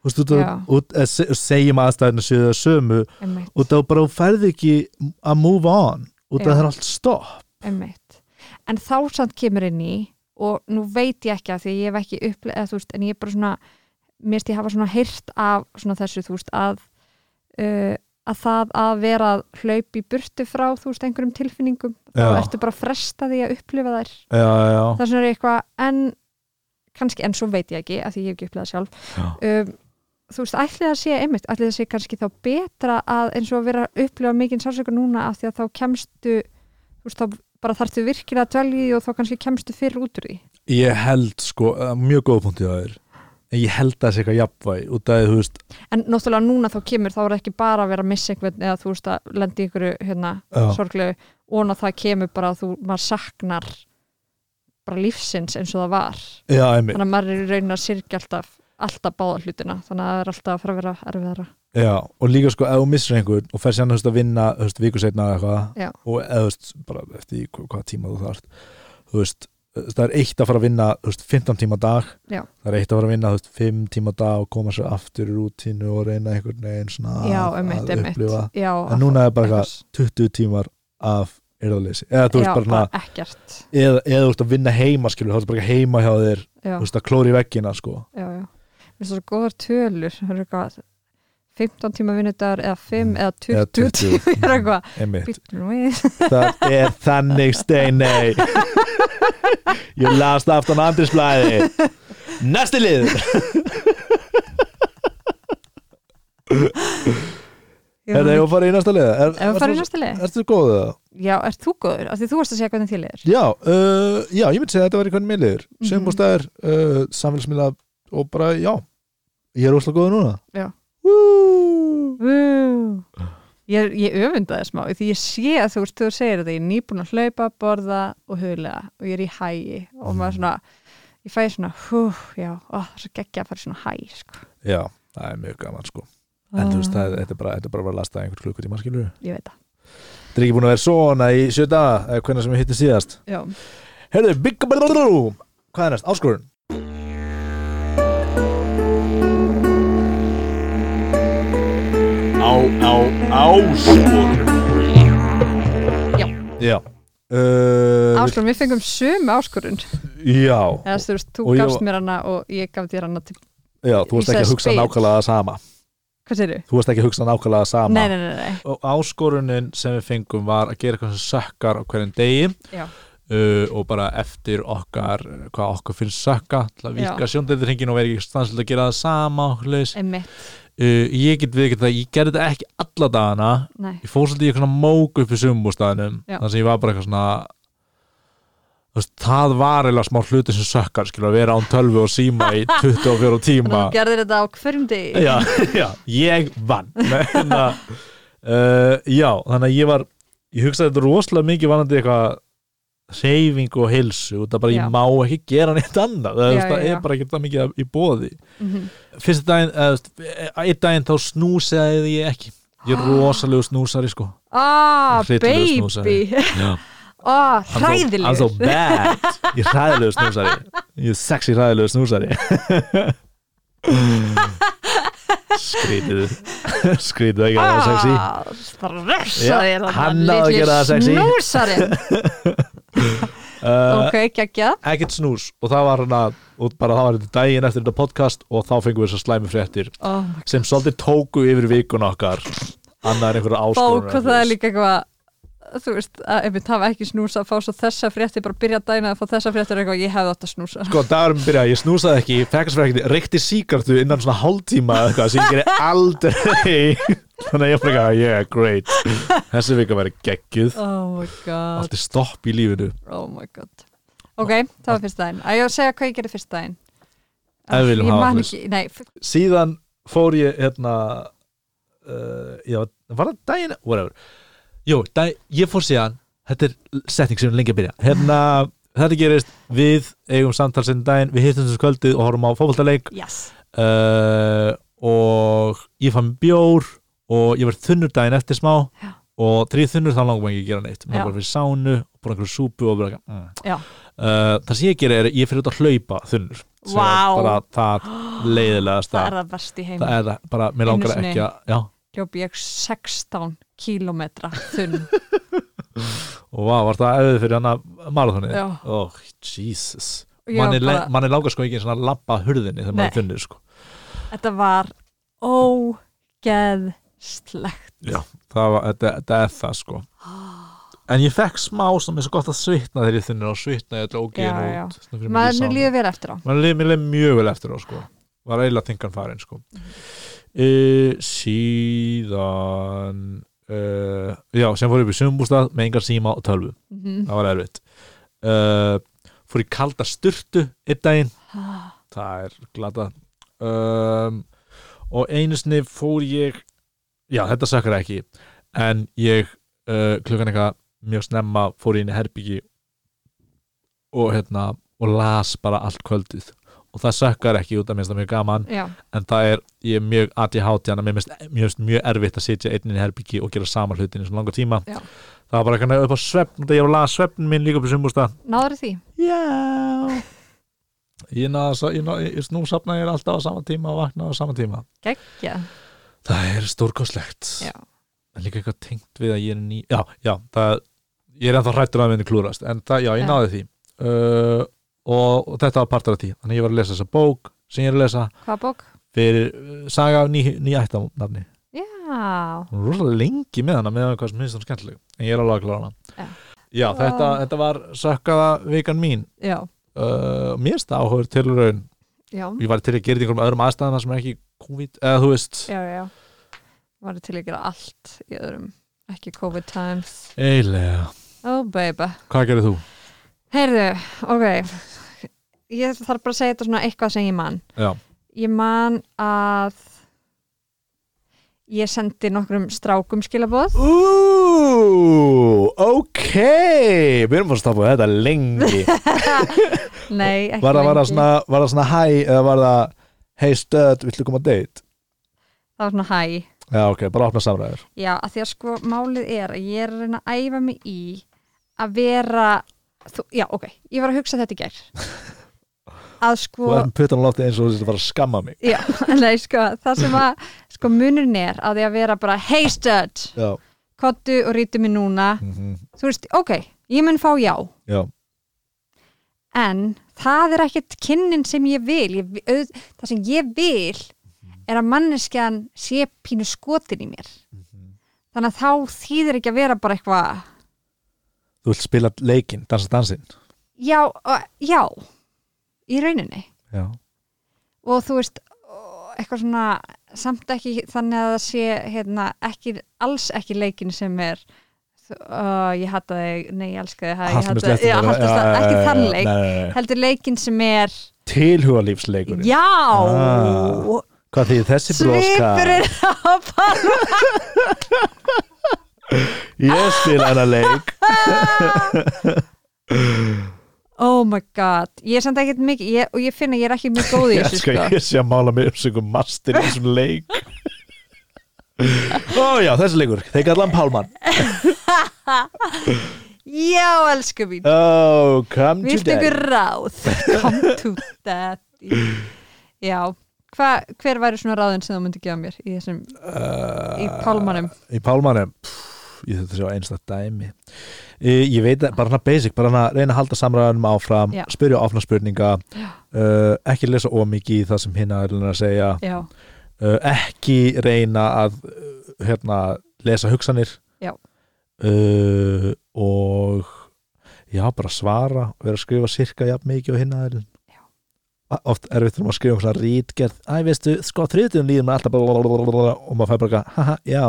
Þú veist, eða se- segjum aðstæðinu séu það sömu einmitt. og það bara þú færði ekki að move on Já. það er allt stopp. Einmitt, en þá samt kemur inn í og nú veit ég ekki að því ég hef ekki upplega, þú veist, en ég er bara svona mér ég hafa svona heyrt af svona þessu, þú veist, að uh, að það að vera að hlaup í burtu frá, þú veist, einhverjum tilfinningum þá Já. ertu bara að fresta því að upplifa þær. Já, já, það er svona eitthvað, en kannski, en svo veit ég ekki, að því ég hef ekki upplegað sjálf. Já. um, þú veist, ætli það sé einmitt, ætli það sé kannski þá betra að eins og að vera að upplifa mikinn sársöku núna af því að þá kemstu þú veist, þá bara þarftu virkilega að dvelja því og þá kannski kemstu fyrr út úr því. Ég held sko, mjög góð punktið á þér en ég held að það sé eitthvað jafnvæg út af því, þú veist, en náttúrulega núna þá kemur, þá er ekki bara að vera að missa einhvern eða þú veist að lendi einhverju hérna, sorglegu. Og það kemur bara að þú, maður saknar bara lífsins eins og það var. Já, þannig að maður er í raunin að sirkja alltaf alltaf báða hlutina, þannig að það er alltaf að fara að vera erfiðara. Já, og líka sko, ef þú missir einhvern og fer sérna, að vinna, þú veist, viku setna eða eitthvað og eða, þú veist, bara eftir í hva- hvaða tíma þú þarft þú veist, það er eitt að fara að vinna veist, 15 tíma dag. Já. það er eitt að fara að vinna, veist, 5 tíma dag og koma sér aftur í rútínu og reyna einhvern veginn já, einmitt, að einmitt. upplifa. Já, en núna er bara eitthvað- 20 tímar af erðaleysi, eða þú veist bara, bara eða, eða þú veist að vinna heima skilur, þá er bara ekki heima hjá þér veist að klóri veggina sko. Já, já. Þessu svo góðar tölur Það eru eitthvað 15 tíma vinnudagur eða 5 eða 20, Eða 20. tíma Það er eitthvað Það er þannig steinei Ég las það aftan andrisblæði Næsti lið Er það að fara í næsta lið? Er, Ef við farum í næsta lið Ertu góð það? Já, ert þú góður? Af því þú varst að segja hvernig til er Já, uh, já, ég myndi segja að þetta var einhvern meðliður Mhm. Sjömbústæður, uh, samfélagsmiðla og bara, já Ég er óslega góður núna Já. Ég, ég öfundaði smá því ég sé að þú veist, þú segir þetta ég er nýbúin að hlaupa, borða og huglega og ég er í hægi og maður svona ég fæði svona, hú, já ó, það er svo geggja að fara svona hæ sko. Já, það er mjög gaman sko En þú veist, það, er- þetta er bara, þetta er bara að lasta einhvern klukkutíma skilur Ég veit það Þetta er ekki búin að vera svona í sjö daga eða hvernig sem við hittum síðast Já, Herðu, Big Hvað er næst? Áskorun Á, áskorun. Já. Uh, áskorun, við fengum sömu áskorun. Já, eða þú veist, þú Og ég gafst var- mér hana og ég gaf þér hana til, já, þú varst ekki að hugsa speil. nákvæmlega það sama. Hvað segir þú? Þú varst ekki að hugsa nákvæmlega það sama. Nei, nei, nei, nei, Og áskorunin sem við fengum var að gera eitthvað sem sökkar á hverjum degi. Já, uh, og bara eftir okkar hvað okkur finnst sökka til að Já. vika sjóndættirhingin og vera ekki stansilega að gera það sama og hlutis. einmitt, uh, ég get við það, ég gerði þetta ekki alla dagana. Nei. Ég fór svolítið í eitthvað svona mók upp í sumumbústæðinum Já. þannig að ég var bara eitthvað svona veist, það var eiginlega smá hluti sem sökkar skilur að vera án tölvu og síma í 24 Þannig tíma. Að þú gerðir þetta á hverjum degi. Já, já, ég vann. Menna, uh, já, þannig að ég var ég hugsaði þetta rosalega mikið vanandi eitthvað hreyfing og heilsu og það bara Já. ég má ekki gera neitt annað. Það, Já, það já, er bara ekki það mikið í bóði Mhm. fyrsta daginn, eða, einn daginn þá snúsaði ég ekki. Ég er rosalegu snúsari sko. Ah, snúsari. baby. Ah, so- I'm so hræðilegur bad. Ég er hræðilegu snúsari. Ég er sexy hræðilegu snúsari. Skrítið skrítið að gera það sexy. Ah, hann náði að gera það sexy. Snúsarinn uh, Ok, geggjað. ekkert snús. Og það var hana og bara það var þetta daginn eftir þetta podcast og þá fengum við þessar slæmi fréttir oh sem svolítið tóku yfir vikun okkar. Annar einhverja hvað það er líka eitthvað þú veist, að ef við tafa ekki snúsa að fá svo þessa frétti, bara byrja dæna að fá þessa frétti er eitthvað, ég hefði átt að snúsa. Sko dagurum byrja, ég snúsaði ekki fekkasfrækti, reykti síkartu innan svona hálftíma eða eitthvað sem ég geri aldrei. Þannig að ég fyrir eitthvað, yeah, great. Þessi vika verið geggjuð. Oh my god, allt er stopp í lífinu. Oh my god. Ok, það var fyrsta daginn. Að ég að segja hvað ég Ég man fyrst. f- síðan fór ég hérna uh, já, var whatever, jú, dag, ég fór síðan. Þetta er setning sem lengi að byrja. Hérna, þetta gerist. Við eigum samtal sem daginn, við hittum þessu kvöldið og horfum á fótboltaleik. Yes. Uh, og ég fann bjór og ég var þunnur daginn eftir smá. Já. og þrið þunnur þá langum ekki að gera neitt. Já. bara fyrir sánu, bara einhverju súpu og bara, mm. Uh, það sem ég gera er ég fyrir út að hlaupa þunnur. Er bara það leiðilegast Það er það verst í heim það er það, bara, mér langar ekki að já, Hljóp ég 16 kílómetra þunn og vá, var það auðvitað fyrir hana marathonið Já. oh, Jesus Og var manni, bara- langar sko ekki svona lappa hurðinni þegar maður er þunnur sko. Þetta var ógeðslegt já, það var, þetta, þetta er það sko en ég fekk smá sem er svo gott að svitna þegar ég þunnur og svitna ég Já, ógeðin út sánu. líður vel eftir á mér leið mjög vel eftir á sko. var eiginlega þingan farin sko. Uh, síðan uh, já, sem fór upp í sumbústað með engar síma og tölvu. Mhm. það var erfitt. Uh, fór í kalda sturtu einn daginn. Það er glata. Um, og einu sinni fór ég já þetta sökkar ekki en ég klukkan eitthvað mjög snemma fór ég inn í herbyggi og hérna og las bara allt kvöldið og það sökkar ekki út af mér það mjög gaman. Já, en það er, ég er mjög ADHD þannig að mér finnst mjög, mjög erfitt að sitja einn inn í herbyggi og gera sama hlutin í svona langa tíma. Já. það var bara eitthvað upp á svefn og ég var að laga svefn minn líka upp í sumbústað náður því? Já. Ég, náða, ég, náða, ég nú safna ég alltaf á sama tíma og vakna á sama tíma. Gekkja. Það er stórkoslegt. En líka eitthvað tengt við að ég er ný Já, já, það Ég er ennþá hrættur að minni klúrast En það, já, ég náði því. Uh, og, og þetta var partur af því. Þannig að ég var að lesa þessa bók sem ég er að lesa. Hvaða bók? fyrir uh, saga af ný, ný ættamnafni Já, rosalega lengi með hana með hvað sem finnst hún skemmtileg. En ég er alveg að klára hana. Já. já, þetta, Ah. þetta var sökkaða vikan mín. Já, uh, mér það áhugur til raun já. Ég var til að gera einhverjum öðrum aðstæðum sem ekki COVID, eða þú veist. Já, já, Var til að gera allt í öðrum ekki COVID times. Eiginlega, Oh baby. Hvað gerir þú? Heyrðu, ok. Ég þarf bara að segja þetta svona eitthvað sem ég man. Já, Ég man að ég sendi nokkrum strákum skilaboð. Úúúú, ok. Við erum bara að stoppa þetta lengi. Nei, ekki Var það, var, það lengi. svona, var það svona hæ eða var það Hey stöð, viltu koma að date? Það var svona hæ Já, ok, bara opna samræður. Já, að því að sko málið er að ég er að reyna að æfa mig í að vera þú, Já, ok, ég var að hugsa þetta í gær. Að sko Þú erum puttan á lofti eins og þú bara að skamma mig. Já, nei, sko, það sem að sko munurinn er að því að vera bara hey stud, kottu og rítu mig núna. Mm þú veist, ok, ég mun fá já. Já, en það er ekkert kynnin sem ég vil. Ég, auð, það sem ég vil er að manneskjan sé pínu skotin í mér. Þannig að þá þýðir ekki að vera bara eitthvað Þú vilt spila leikinn, dansa dansinn? Já, já í rauninni. Já, og þú veist eitthvað svona samt ekki þannig að það sé hérna, ekki, alls ekki leikin sem er uh, ég hata þig, nei ég elska þig ekki já, þann leik heldur leikin sem er Tilhugalífsleikurinn? Já! Ah, Hvað þýðir þessi broska? svipurinn á Palma Ég spila hana leik. Oh my god, ég er samt ekkert mikið ég, og ég finn að ég er ekki mjög góð í þessu skal sko. ég sé að mála mig um sem master í þessum leik. Ó já, þessi leikur. Þeir kalla hann Pálmann. Já, elsku mín. Oh, come to Viltu ykkur daddy ráð? Come to daddy. Já, Hva, hver væri svona ráðin sem þú myndi gefa mér í þessum, í uh, pálmanum? Í Pálmannum? pff, Ég þetta sjá einstætt dæmi. Ég, ég veit að, bara hana basic bara hana reyna að halda samræðanum áfram Já. spyrja áfna spurninga uh, ekki lesa ómikið í það sem hinn er að segja. Uh, ekki reyna að hérna, lesa hugsanir. Uh, og já, bara svara vera að skrifa sirka jafn mikið og hinn aðeins oft erfitt þegar maður skrifa um svona rítgerð æ, veistu, sko, þriðtugum líður maður alltaf blablabla, og maður fær bara, haha, já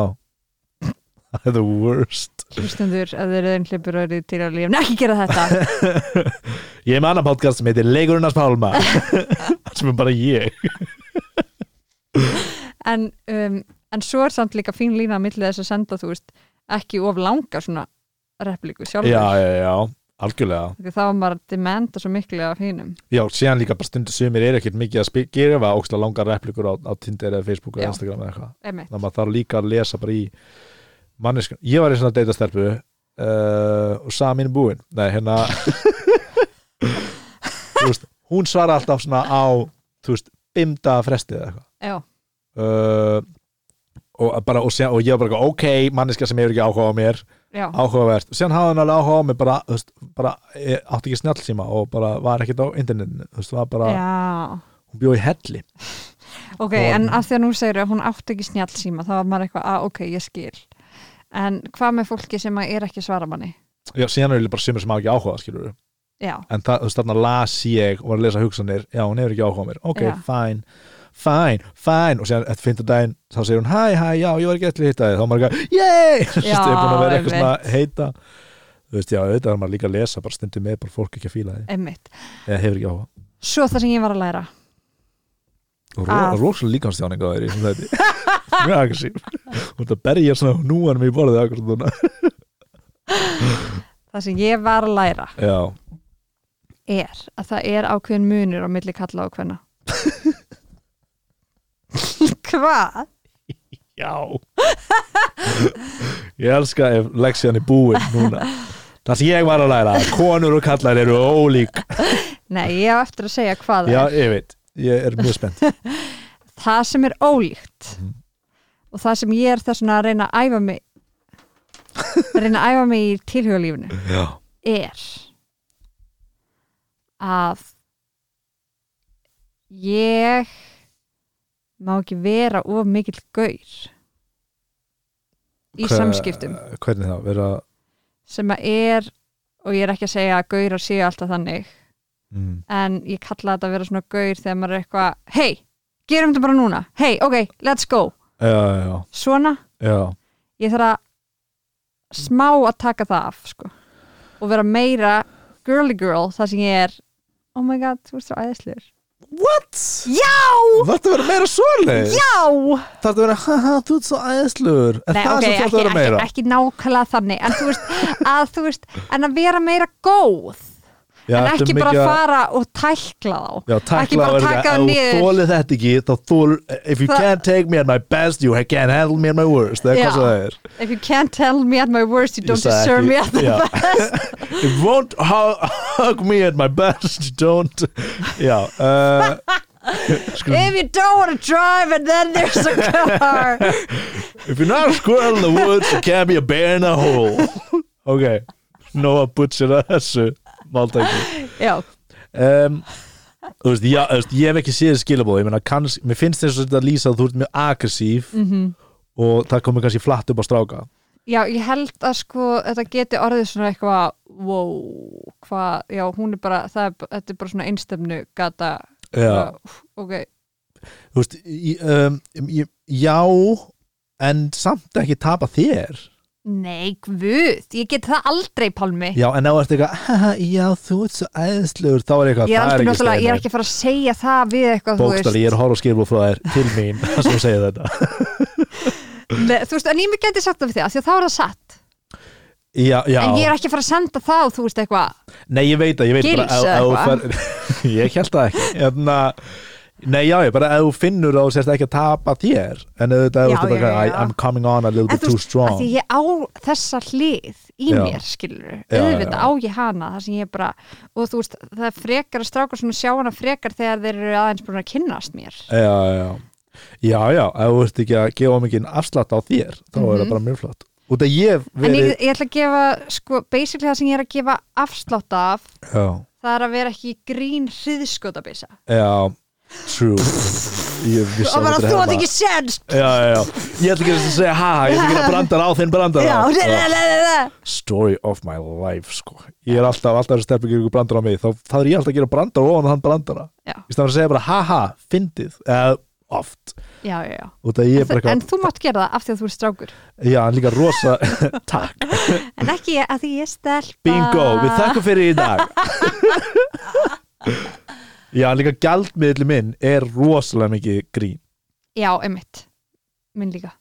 það er the worst. Hlustendur, ef þeir eru einn hlipur og eru til að lífa, ekki gera þetta. Ég er með annan podcast sem heitir Leigurinnars Pálma sem er bara ég. En, um, en svo er samt líka fín lína að milli þess að senda, þú veist, ekki of langa svona repliku sjálfur. Já, já, já, algjörlega. Því þá var maður að demanda svo miklu af hínum Já, síðan líka bara stundu sumir er ekkert mikið að gera ógstlega langar replikur á, á Tinder eða Facebook eða. Instagram eða eitthvað. Þannig að maður þarf líka að lesa bara í manneskun, ég var í svona deyta stelpu uh, og sagði mínu búin. Nei, hérna veist, hún svara alltaf svona á, þú veist, bimda fresti eða eitthvað. Uh, og, bara, og, síðan, og ég var bara ok, manneska sem hefur ekki áhuga á mér já, áhugavert, og síðan hafði hann alveg áhuga á mig bara, þú veist, bara eh, átti ekki snjallsíma og bara var ekkert á internetinu þú veist, var bara, já. hún bjóði helli. Ok, Og- en af því að nú segir að hún átti ekki snjall síma, þá var maður eitthvað, að ok, ég skil en hvað með fólki sem að er ekki að svara manni? já, síðan er bara sumir sem hafa ekki áhuga, skilur Já, en það, þú veist, þarna las ég og var að lesa hugsanir, já, hún hefur ekki áhuga á mér. Ok, Já. fine, fine, fine. Og síðan eftir fyndu daginn, þá segir hún hæ, hæ, já, ég var ekki eftir að hitta þig, þá er maður ekki yey, þú veist, ég er búin að vera eitthvað svona einmitt. heita. Þú veist, já, auðvitað er maður líka að lesa bara stundum með bara fólk ekki að fíla þig. Emmitt Svo það sem ég var að læra rosalega líkamstjáning á þeir í þessum þetta mjög aggressív. Og þetta berja svona núanum í borðið svona Það sem ég var að læra já, er að það er ákveðin munur á milli kalla hvenna Hvað? já. Ég elska ef leksjan er búin núna. Það sem ég var að læra, konur og kallar eru ólík. Nei, ég hef eftir að segja hvað það já, er. ég veit, ég er mjög spennt. Það sem er ólíkt Mhm. og það sem ég er þess að reyna að æfa mig að reyna að æfa mig í tilhugalífinu já, er að ég má ekki vera of mikill gaur í Hva- samskiptum. hvernig þá, vera sem að er og ég er ekki að segja að gaurar séu alltaf þannig mm, en ég kalla þetta að vera svona gaur þegar maður er eitthvað hei, gerum þetta bara núna. Hei, ok, let's go. Já, já, svona, ég þarf að smá að taka það af sko. og vera meira girly girl þar sem ég er oh my god, þú ert svo æðislegur. What? já, Þetta verður meira svoleið já! Það verður, haha, þú ert svo æðislugur En Nei, það ok, er svo ekki, þetta verður ekki, meira ekki nákvæmlega þannig en þú veist, að þú veist en að vera meira góð já, en ekki bara að- fara og tækla þá. Já, Ekki takla bara taka það ef þú niður. þólið þetta ekki þá þól, if you Það- can't take me at my best you can't handle me at my worst. Já. if you can't tell me at my worst you don't deserve ekki- me at the Já. best. If you won't hu- hug me at my best you don't uh, if you don't want to drive and then there's a car. If you're not a squirrel in the woods you can't be a bear in a hole. Ok, no að butchera þessu máltæki já, um, þú veist, já, þú veist, ég hef ekki séð skilabóð, ég meina, kanns, mér finnst þess að lýsa að þú ert mjög aggressív mhm. og það komið kannski flatt upp á stráka. Já, ég held að sko þetta geti orðið svona eitthvað wow, hvað, já, hún er bara það er, þetta er bara svona einstefnu gata. Já, úff, ok, þú veist í, um, í, já en samt ekki tapa þér nei, guð ég get það aldrei, Pálmi. Já, en ef þú ert eitthvað, já, þú ert svo æðislegur þá er eitthvað, ég er ekki ég er ekki að fara að segja það við eitthvað, bókstali, ég er að horfa á skilabóð frá þér til mín, sem þú segir þetta. Nei, þú veist, en ég mér geti sagt það við þig af því að þá er það satt, já, já, en ég er ekki að fara að senda það þú veist eitthvað, nei, ég veit að, ég veit Gils bara þú eitthvað? fer- ég held það ekki Hérna, nei, já, ég bara ef þú finnur að þú sérst ekki að tapa þér en ef þú já. I'm coming on a little bit too veist, strong því ég á þessa hlið í Já. mér, skilur auðvitað á ég hana, það sem ég bara og þú veist, það er frekar að stráka svona sjá hana frekar þegar þeir eru aðeins búin að kynnast mér já, já, já, já, ef þú ert ekki að gefa mikið afslátt á þér þá er það Mhm. bara mjög flott út að ég hef En ég, ég ætla að gefa, sko, basically það sem ég er að gefa afslátt af, já, það er að vera ekki grín hriðskotabisa. já, true Og bara þú átt ekki senst! já, já, já, ég ætla ekki að segja ha, ég ætla ekki að brandara á þinn brandara Já, le, le, le, le, le. story of my life sko. ég er alltaf, alltaf að stefna ekki brandara á mig þá, er ég alltaf að gera brandara á hann brandara Já. í stafn að segja bara haha, fyndið eða oft, Já, já, já. En, bara en þú mátt gera það af því að þú er strákur. já, hann líka rosa, takk En ekki að því ég stelpa. bingo, við þakkum fyrir í dag já, líka gjaldmiðli minn er rosalega mikið grín Já, einmitt. Minn líka.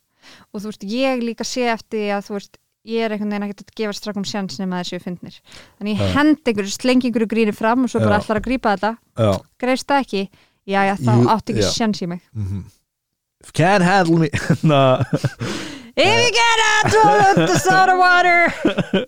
Og þú veist, ég líka sé eftir því að þú veist, ég er einhvern veginn ekkert að gefa strákum sjans nema þessi finnir. Þannig ég Já. hend einhverju, slengi einhverju gríni fram og svo bara Já. allar að grípa þetta. já, Greist það ekki? Já, já, þá Jú, átti ekki sjans í mig. mhm If you can't handle me nah, If you out to the soda water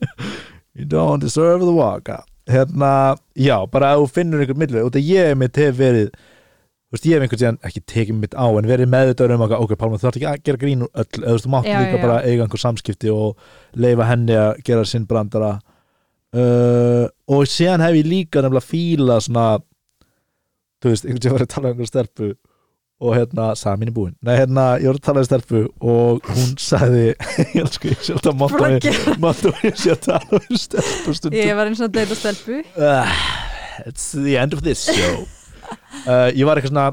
You don't deserve the walk Hérna, já, bara að þú finnur einhvern millu út að ég mitt hef verið þú veist, ég hef einhvern tíðan ekki tekið mitt á en verið meðvitaður um að, ok, Pálma, þú þarf ekki að gera grín úr öll, eða þú veist, þú mátt Já, líka já, bara eiga einhver samskipti og leifa henni að gera sinn brandara. Uh, og síðan hef ég líka nefnilega fíla svona þú veist, einhvern tíðan var að tala um einhver stelpu og hérna, samin í búin nei, hérna, ég var að tala um stelpu og hún sagði, ég elsku, ég sé alltaf mátt að Flaggi. mátt að ég sé að tala um stelpu stundum. Ég var eins og að deyta stelpu. Uh, It's the end of this show. Uh, Ég var eitthvað svona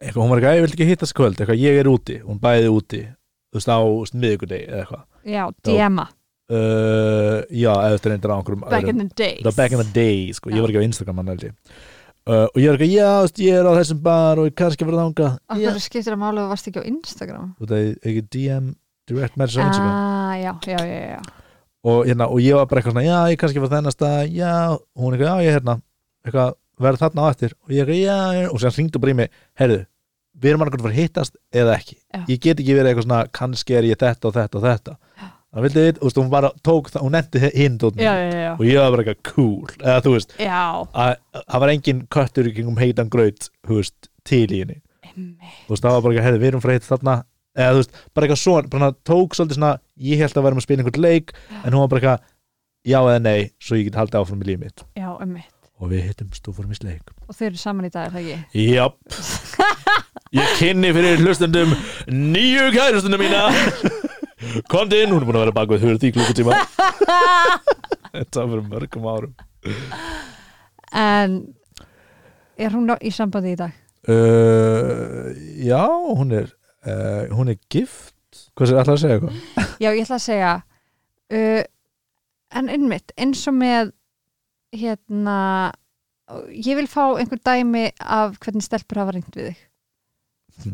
eitthvað, hún var eitthvað, ég vil ekki hitta skvöld eitthvað, ég er úti, hún bæði úti þú veist á miðvikudegi eða eitthvað. Já, DM-a, uh, já, eða þetta reyndir á einhverjum back in the days. Það back in the day, sko, ég var ekki á Instagram ég uh, og ég var eitthvað, já, þú veist, ég er á þessum bar og ég kannski verið þangað. Og það skiptir að mála og varst ekki á Instagram? Og það er ekki DM direct message á Instagram. Ah, já, já, já, já. Og, hérna, og ég var bara eitthvað svona, já, ég kannski var þennast að, já, og hún eitthvað, já, ég er hérna. Eitthvað, verð þarna á eftir. Og ég eitthvað, já, já, og sér hringdu bara í mig heyrðu, við erum annað að fara að hittast eða ekki, Já. ég get ekki verið eitthvað svona kannski er ég þetta og þetta og þetta það vildi veist, hún bara tók það, hún nefndi hinn og ég var bara eitthvað cool, eða þú veist það var engin köttur í kringum heitan veist, til í henni. Þú veist, það var bara eitthvað, heyrðu, við erum frá hitt þarna. Eða þú veist, bara eitthvað svona, bara svona tók svolítið svona, ég held að verðum að spila einhvern leik en hún var bara eitthvað, já eða nei svo ég get haldið áfram í líf mitt. Já, einmitt. Og við hittumst og fórum í sleik Og þau eru saman í dag, er það ekki? Jáp. Ég kynni fyrir hlustundum nýju kærustundum mína Komdu inn, hún er búin að vera bak við hurð í klukkutíma. Þetta var mörgum árum. En er hún í sambandi í dag? uh, Já, hún er uh, hún er gift. Hvað sér alltaf að segja eitthvað? Já, ég ætla að segja uh, en innmitt, eins og með hérna ég vil fá einhver dæmi af hvernig stelpur hafa ringt við þig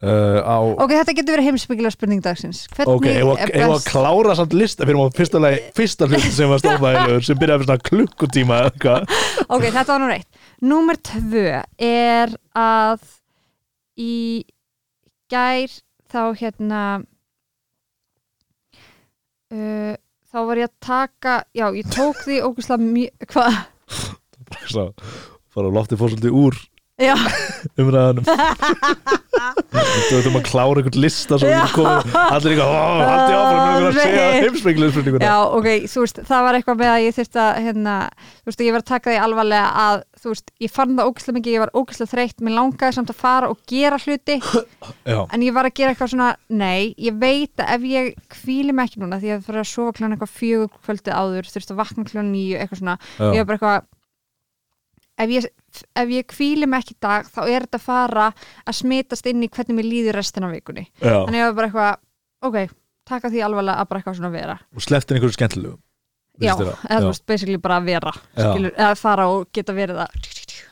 Uh, á, Ok, þetta getur verið heimsbyggilega spurning dagsins. Hvernig ok, ef að best klára samt lista? Fyrir maður fyrsta, fyrsta hluti sem var stofnægilegur sem byrjaði fyrir svona klukkutíma Ok, þetta var nú reitt Númer tvö er að í gær þá hérna uh, þá var ég að taka já, ég tók því ógustlega mjög hvað? Svo, fara á lofti fór svolítið úr umræðanum. Þú veitum að klára einhvern lista svo við komum allir eitthvað, ó, haldið áfram að segja spurninguna já, ok, þú veist, það var eitthvað með að ég þurfti að, hérna, þú veist, ég var að taka því alvarlega að, þú veist, ég fann það ógustlega mikið, ég var ógustlega þreytt, mér langaði samt að fara og gera hluti, Já, en ég var að gera eitthvað svona, nei, ég veit að ef ég kvíli mig ekki núna, því að fyrir að sofa kljóðan eitthvað fjögur að ef ég, ef ég kvíli mig ekki í dag þá er þetta að fara að smitast inn í hvernig mér líður restina af vikunni. Já. þannig ég var bara eitthvað, ok taka því alvarlega að bara eitthvað svona vera. Og slepptin einhverju skemmtilegu já, það? eða þú veist, basically bara að vera skilur, eða fara og geta verið að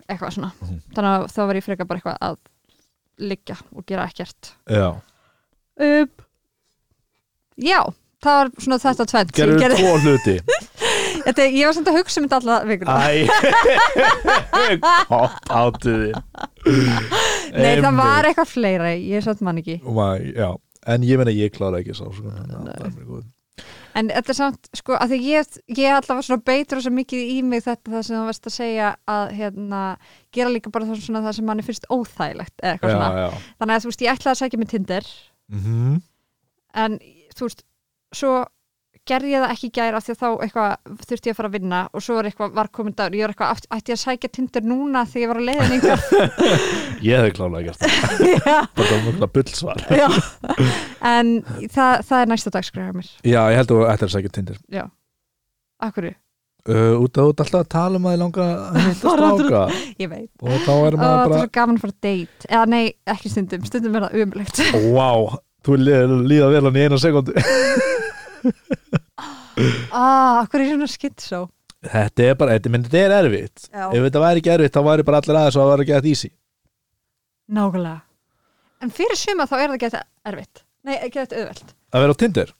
eitthvað svona, Mhm. þannig að þá var ég frekar bara eitthvað að liggja og gera ekkert. Já, upp. Já, það var svona þetta tvent gerður gerði. tvo hluti þetta, ég var samt að hugsa um þetta alla vikuna. Hopp áttu þið nei, það var eitthvað fleira, ég satt mann ekki. My, já, en ég meina ég klára ekki sá sko, er. En þetta er samt, sko, að því ég, ég alltaf var svona beitur svo mikið í mig þetta það sem þú veist að segja að hérna, gera líka bara það, svona, það sem manni finnst óþægilegt eða eitthvað Já, já. Þannig að þú veist, ég ætlaði að sækja mig Tinder. Mm en þú veist, svo gerði ég það ekki í gær af því að þá eitthvað þurfti ég að fara að vinna og svo var eitthvað var komin dagur, ég var eitthvað, átti- ætti ég að sækja Tinder núna þegar ég var að leiðin einhver Ég hefði klálega gert það. Bara var mjög bullsvar já. En það, það er næsta dagskræða mér. Já, ég held að þú ættir að sækja Tinder. Já, akkurru, uh, Út ert alltaf að tala um að þið langa að hitta Bara stráka. ég veit. Og þá er maður Það er bara svo gaman að fara að date. Eða nei, ekki stundum, stundum er það umlegt Vá, þú líða vel hann í eina sekundu Ah, hvað er svona skitt svo? Þetta er bara, þetta, menn, þetta er erfitt. Já. Ef þetta væri ekki erfitt, þá væri bara allir aðeins og það væri ekki að easy. Nákvæmlega. En fyrir suma þá er það gett erfitt. Nei, gett auðvelt. Að vera á Tinder?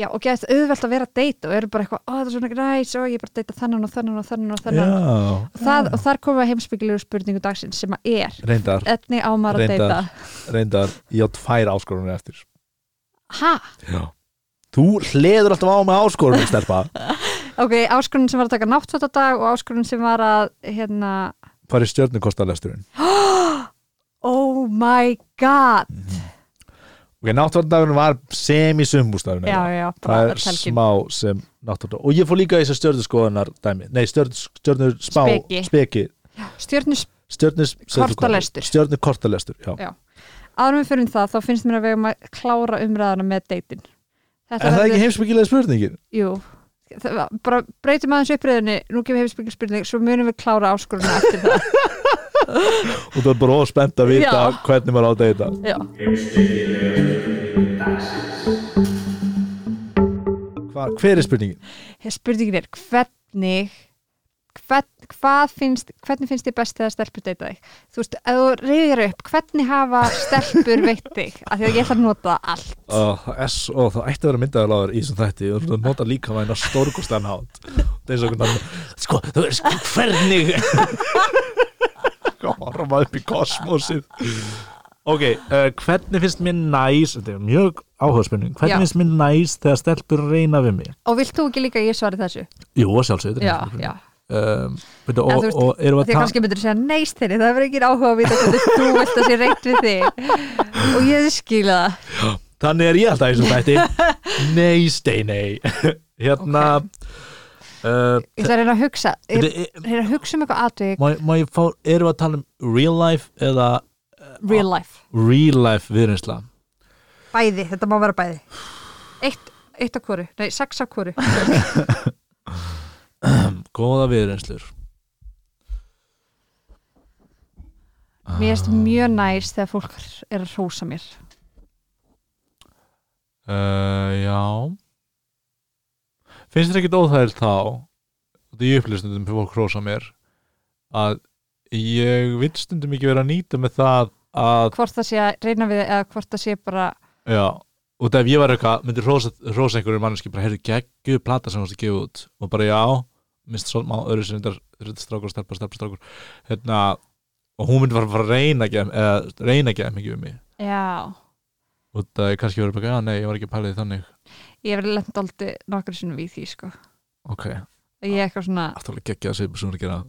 Já, og gett auðvelt að vera að deyta og eru bara eitthvað, ó það er svona næs og ég er bara að deyta þennan og þennan og þennan og þennan. Já, og, það, og þar koma heimsbyggilegu spurningu dagsins sem að er reyndar, Etni á maður að Reyndar. deyta reyndar. Ég átt fær áskorunni eftir. Ha? Já Þú hleður alltaf á með áskorunni, stelpa Ok, áskorun sem var að taka náttfótadag og áskorun sem var að hérna, Hvað er stjörnukostalesturinn? oh my god Ok, náttúrundagurinn var semi-sumbústafinn Já, já, Það er smá sem náttúrulega Og ég fór líka í þessar stjörnuskoðunar dæmi Nei, stjörnu spá Speki. Speki Stjörnus Stjörnus Kortalestur. Stjörnu kortalestur, já, Já. árum við fyrir það, þá finnst mér að við um að klára umræðana með deytin Er það ekki heimsbyggilega spurningin? Jú, það, bara breytum aðeins uppröðinni, nú gefum heimsbyggja spurning svo munum við klára áskoruna eftir það Og það er bara óspennt að vita Já. hvernig maður á að deyta Hva, Hver er spurningin? spurningin er hvernig finnst hvernig finnst þið best þegar stelpur deyta þig? Þú veist, ef þú reyðir upp hvernig hafa stelpur veitt þig? Af því að ég ætla að nota allt. Það er svo, það ætti að vera myndaðalagur í þessum þætti. Og þú nota líka væna stórkostan hátt. Það er svo hvernig sko, þú veist, sko, hvernig horfa upp í kosmosið ok, uh, hvernig finnst mér næs þetta er mjög áhuga spurning hvernig Já. finnst mér næs þegar stelpur reyna við mig? Og vilt þú ekki líka að ég svari þessu? jú, sjálfsögður Já, já, um, En og, veist, og erum við að að kannski myndir segja neist þinni, það verður ekki áhuga að vita hvernig þú vilt að sé reynt við þig. Og ég skila það. Þannig er ég alltaf eins og þætti. Nei, stei, nei. Hérna uh, ég ætla að reyna að hugsa reyna að hugsa um eitthvað fá, erum við að tala um real life eða uh, real life. real life viðreynsla? Bæði, þetta má vera bæði. Eitt, eitt af hvoru, nei, sex af hvoru góða viðreynslur mér erst mjög næst þegar fólk er að hrósa mér. Uh, já. Finnst þér ekkit óþægild þá þetta ég upplýst stundum fyrir fólk hrósa mér að ég vil stundum ekki vera að nýta með það að hvort það sé að reyna við eða hvort það sé bara já, og ef ég var eitthvað myndi hrósa, hrósa einhverju manneski bara heyrðu geggu plata sem þú varst að gefa út. Og bara já, minnst svo má öðru sem þetta strákur, stelpa, stelpa, strákur hérna, og hún myndi fara að fara að reyna gefa, eða reyna að gefa mikið um mig. Já, og það er kannski verið bara, já nei, ég var ekki því þannig. Ég hef lent aldrei nokkur sinnum við því sko. Ok, ég er eitthvað svona afturlega geggja að segja sem hún er að gera.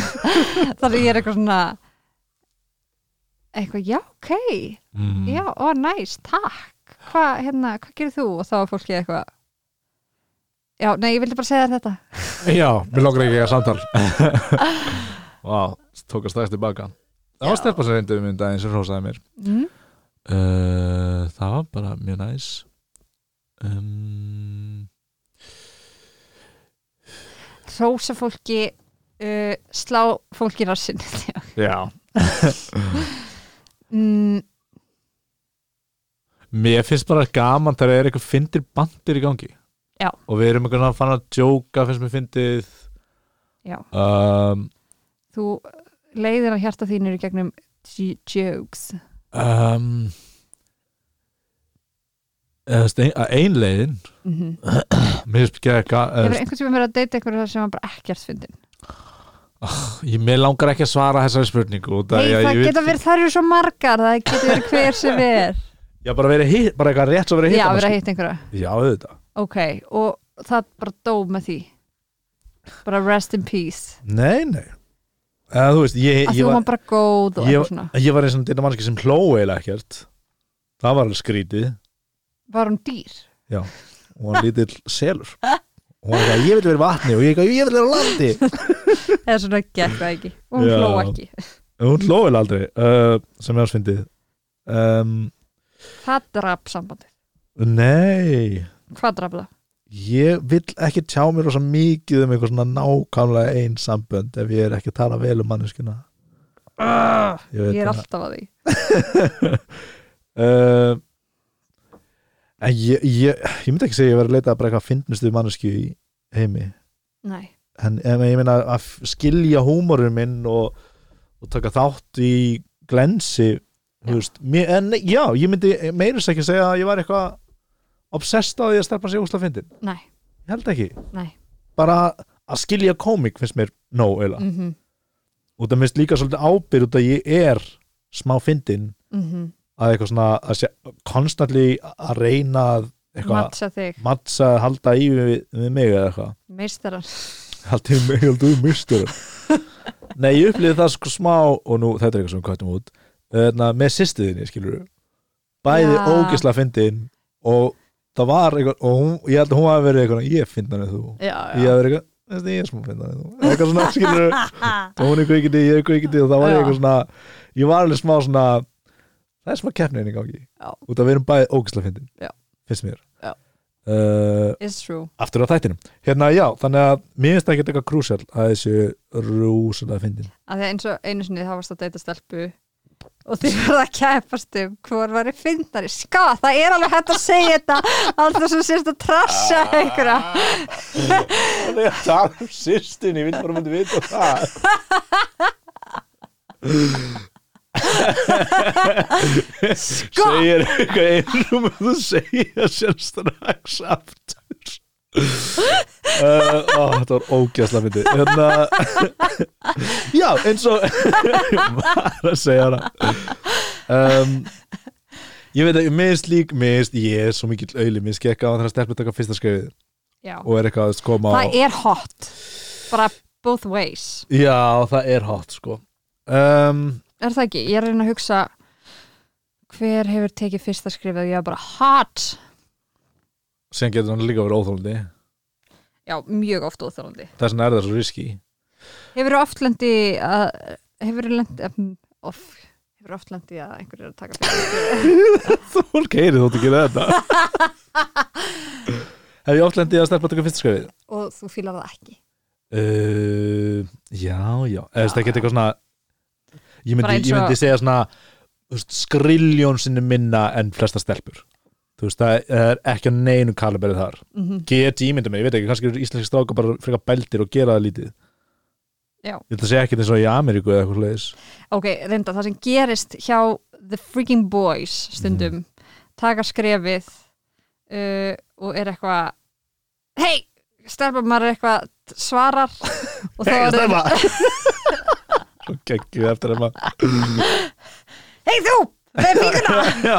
Þannig ég er eitthvað svona eitthvað, já, ok. Mm. já, ó, næs, takk. Hvað, hérna, hvað gerir þú? og þá er fólki eitthvað já, nei, ég vildi bara segja þetta. Já, mér langar ekki að samtal. Vá, tók að strax tilbaka. Það var stelpa sem reyndi um mynd aðeins sem hrósaði mér. Mm. uh, Það var bara mjög næs. Um, hrósa fólki uh, slá fólki rassin Já. Mm, Mér finnst bara gaman þegar er eitthvað fyndir bandir í gangi Já. Og við erum eitthvað fann að djóka finnst mér fyndið. Um, þú leiðir að hjarta þínir í gegnum jokes. um, ein, að ein leiðin mm -hmm. Mér finnst ekki hefur að einhvern tíma verið að deyta einhverju sem var bara ekkert fyndin? Ég mér langar ekki að svara þessari spurningu að það ég vil- geta verið, það eru svo margar það getur verið hver sem er. Já, bara verið hitt, bara eitthvað rétt svo verið hitt já, verið að hitta einhverja. Já, auðvitað ok, og það bara dó með því? Bara rest in peace? Nei, nei. Eða, þú veist, ég, að ég, þú var var, bara góð og ég, eitthvað svona. ég var eins og þetta mannski sem hló eiginlega ekkert. Það var alveg skrítið. Var hún dýr? og hann lítill selur. Og hann var ég vil vera í vatni. Og ég, ég vil vera á landi. Eða svona gekk það ekki. Og hún Já. hló ekki. En hún hló eiginlega aldrei uh, sem ég ásfindið um, hvað draf sambandið? Nei hvað draf það? ég vil ekki tjá mér rosa mikið um eitthvað svona nákvæmlega einn sambönd ef ég er ekki að tala vel um manneskuna Uh, ég, veit ég er alltaf að því. Uh, en ég, ég ég myndi ekki segja að ég var að leita að bara eitthvað fyndnustu mannesku í heimi. Nei, en, en ég meina að skilja húmorinn minn og, og taka þátt í glensi þú veist, en já, ég myndi meiris ekki segja að ég var eitthvað obsessed á því að stelpa sig úsla fyndin? Nei, ég held ekki, nei. Bara að skilja komik finnst mér nóg eila mm -hmm. og það minnst líka svolítið ábyrð út að ég er smá fyndin Mm að eitthvað svona að sé, konstantli að reyna að eitthvað matcha þig, mattsa að halda í við, við mig eða eitthvað. Meistaran halda í mig, halda í mistur nei, ég upplýði það sko smá og nú, þetta er eitthvað sem við kvættum út Þarna, með sýstiðinni, skilur bæði Já. ógisla fyndin og það var eitthvað og hún, ég held að hún hafi verið eitthvað ég fyndan en þú, já, ég hafi verið eitthvað "Þessi, ég er smá fyndan en þú, eitthvað svona, skilur og hún er kveikindi, ég er kveikindi og það var Já. eitthvað svona, ég var alveg smá svona það er smá keppnin í gangi. Já. út að við erum bæði ógisla fyndin Já. finnst mér. Já. Uh, it's true. aftur á þættinum. Hérna já, þannig að mér finnst það ekki eitthvað krúsjál að þessi rúslega fyndin. Að því eins og einu sinni þá varst að og þið verða að kæpast um hvor var í fyndari, sko, það er alveg hægt að segja þetta. Alltaf sem sérst að trassa einhverja. Það er að tala um sýstin ég vil bara myndi vita það. Sko, segir eitthvað einrum og þú segja sér strax aftur uh, ó, þetta var ógæsla myndi hérna, já, eins og var að segja hana. Um, ég veit að minnst lík minnst, ég er svo mikill auðli minnst gekka á þegar stelpur taka fyrsta já, og er eitthvað að koma á það er hot. Bara both ways. Já, það er hot sko. Um, er það ekki, ég er að reyna að hugsa hver hefur tekið fyrsta skrifið og ég er bara hot sem getur hann líka verið óþólandi já, mjög oft óþjólandi þess vegna er það svo riski hefur oft lendi að hefur lendi of, Hefur oft lendið að einhverju er að taka fyrir Þú fólk heyri þótt ekki þetta. Hef ég oft lendið að stelpa að taka fyrsta skrifið? og þú fílar það ekki? Uh, já, já. Eða það geti eitthvað svona Ég myndi, ég myndi segja svona þú veist, skriljón sinni minna en flesta stelpur Þú veist, það er ekki að neinu kaliberið þar. Mm -hmm. Get ímynda mig, ég veit ekki, kannski eru íslenski strákar bara frekar bældir og gera það lítið. Já. Ég ætla að segja ekki eins og í Ameríku eða eitthvað leiðis Ok, reynda, það sem gerist hjá The Freaking Boys stundum Mhm. taka skrefið uh, og er eitthvað hei, stelpa maður eitthvað svarar. Og er stelpa. Svo geggjuð eftir að maður hei þú, með fingurna Já,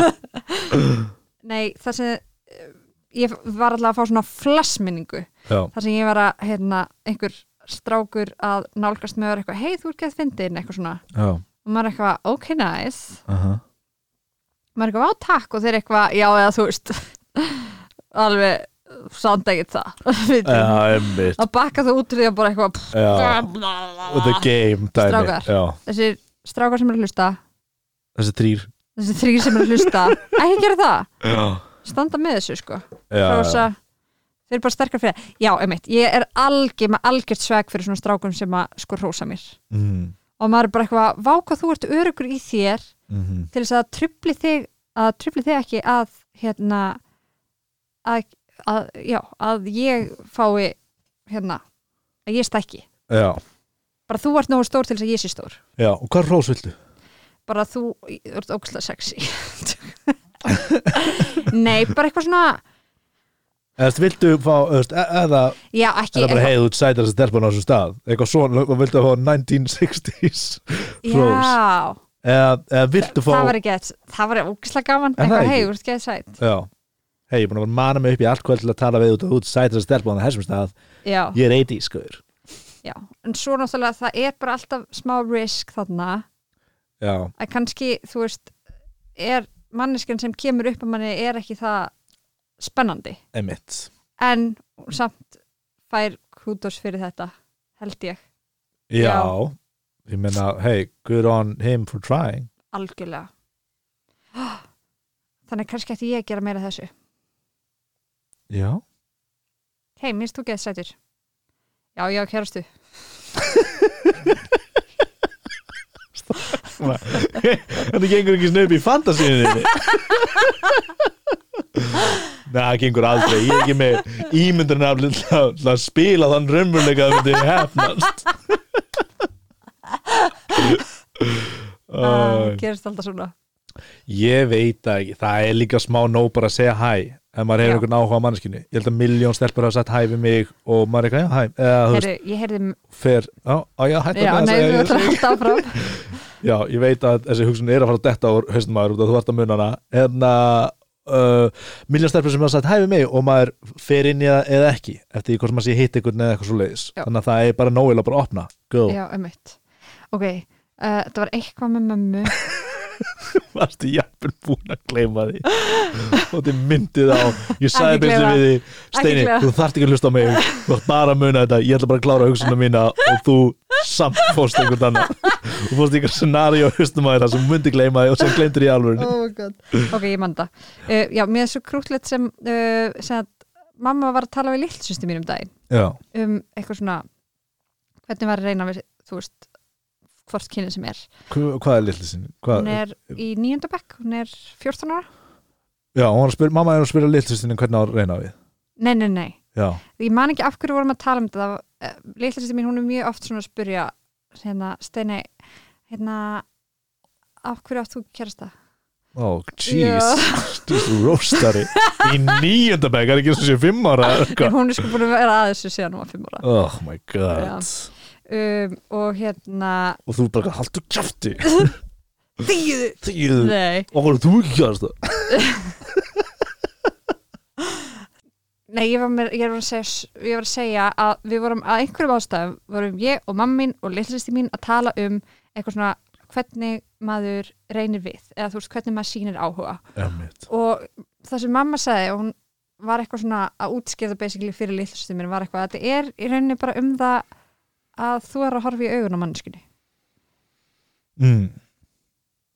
Nei, það sem uh, ég var alltaf að fá svona flassminningu þar sem ég var að, hérna, einhver strákur að nálgast með eitthvað, hei þú ert gett fyndin, eitthvað svona. Já. Og maður er eitthvað, ok nice. Aha. maður er eitthvað, á takk. Og þeir eru eitthvað, já eða þú veist alveg samt ekkert það. Já, að bakka það út því að bara eitthvað og the game dæmi. Strákar. Þessir strákar sem eru að hlusta. Þessi þrýr þessir þrýr sem eru að hlusta. Ekki gera það, Já, standa með þessu sko. Já, Rósa, þeir eru bara sterkar fyrir það já, einmitt, ég er algjör með algjört sveg fyrir svona strákum sem að sko rósa mér. Mm, og maður er bara eitthvað, vá hvað þú ert örugur í þér mm, til þess að trubli þig að trubli þig ekki að hérna að, að, já, að ég fái hérna, að ég stækki. Já, bara þú ert nógu stór til þess að ég sé stór. Já, og hvað rós viltu? Bara þú ert ógæslega sexy. Nei, bara eitthvað svona Eða viltu fá, þú veist, e- eða já, ekki það bara heið út sætar þessi stelpan á þessum stað. Eitthvað svona, og viltu fá 1960s Rose. já, eða, eða viltu fá það var ekki það var ógæslega gaman, eitthvað ekki? hei, þú ert geð sæt. Já, hei, ég er búin að mana mig upp í allt kvöld til að tala við út út sætar þessi stelpan á þessum stað. Já, Ég er 80 skoður já, en svo náttúrulega það er bara alltaf smá risk þarna Já, að kannski, þú veist er manneskjan sem kemur upp að manni er ekki það spennandi. Emitt en samt fær kútos fyrir þetta held ég, Já, Já. ég meina, hey, good on him for trying. Algjörlega. Þannig kannski ætti ég að gera meira þessu. Já, hei, minnst þú geð sætur? Já, já, kærastu þetta gengur ekki snöp í fantasíunni Nei, það gengur aldrei. Ég er ekki með ímyndunarafli til að, að spila þann raunveruleika að það myndi hefnast uh, Æ, gerist alltaf svona. Ég veit það ekki. Það er líka smá nóg bara að segja hæ ef maður hefur Já. einhvern áhuga á manneskinu Ég held að miljón stelpur hafa sagt hæ við mig og maður er eitthvað, já, hæ ég heyrði, fer á, á já, hættu já, með nei, að við að halda áfram Já, ég veit að þessi hugsun er að fara að detta úr haustum maður út að þú ert að muna hana. En að uh, miljón stelpur sem hafa sagt hæ við mig og maður fer inn í það eða ekki eftir því hvort maður sé hitt einhvern eða eitthvað svo leiðis þannig að það er bara nógilega bara að opna. Go, já, ummitt ok, uh, þetta var eitthvað með mömmu varstu jafnvel búin að gleyma því? Og þið myndið á ég sagði gleyma. við því Steini, þú þarft ekki að hlusta á mig. Þú þarft bara að muna þetta, ég ætla bara að klára hugsunum mína og þú samt fórst einhvern annan. Þú fórst einhver scenaríu hustum að það sem myndi gleyma því og sem gleymdur í alvörunni. Oh ok, ég manda uh, já, mér er svo krútlegt sem, uh, sem að mamma var að tala við lillsýstu mín um daginn. Já, um eitthvað svona hvernig var að reyna við, þú veist hvort kynið sem er. Hva- hvað er litli sinni? Hvað? hún er í nýjönda bekk, hún er 14 ára. Já, hún var að spyrja, mamma er að spyrja litli sinni hvernig á að reyna við? Nei, nei, nei, Já, ég man ekki af hverju vorum að tala um þetta uh, lillsýstu mín, hún er mjög oft svona að spyrja hérna, Steini hérna af hverju átt þú kærasta? Ó, jeez Þú roastari Í níunda bæk, er ekki eins og sé fimm ára hún er sko búin að vera að þessu síðan hún var 5 ára. Oh my god. Já. Um, og hérna Og þú bara, haldur kjafti. Þýðu Þýðu nei, Og þú ekki kjast það nei ég, var með, ég, var að segja, ég var að segja að við vorum að einhverjum ástæðum vorum ég og mamma mín og lillsýsti mín að tala um eitthvað svona hvernig maður reynir við eða þú veist hvernig maður sýnir áhuga. Emmett og það sem mamma sagði og hún var eitthvað svona að útskýrða basically fyrir lillsýsti mín var eitthvað að þetta er í rauninni bara um það að þú er að horfa í augun á mannskunni mm.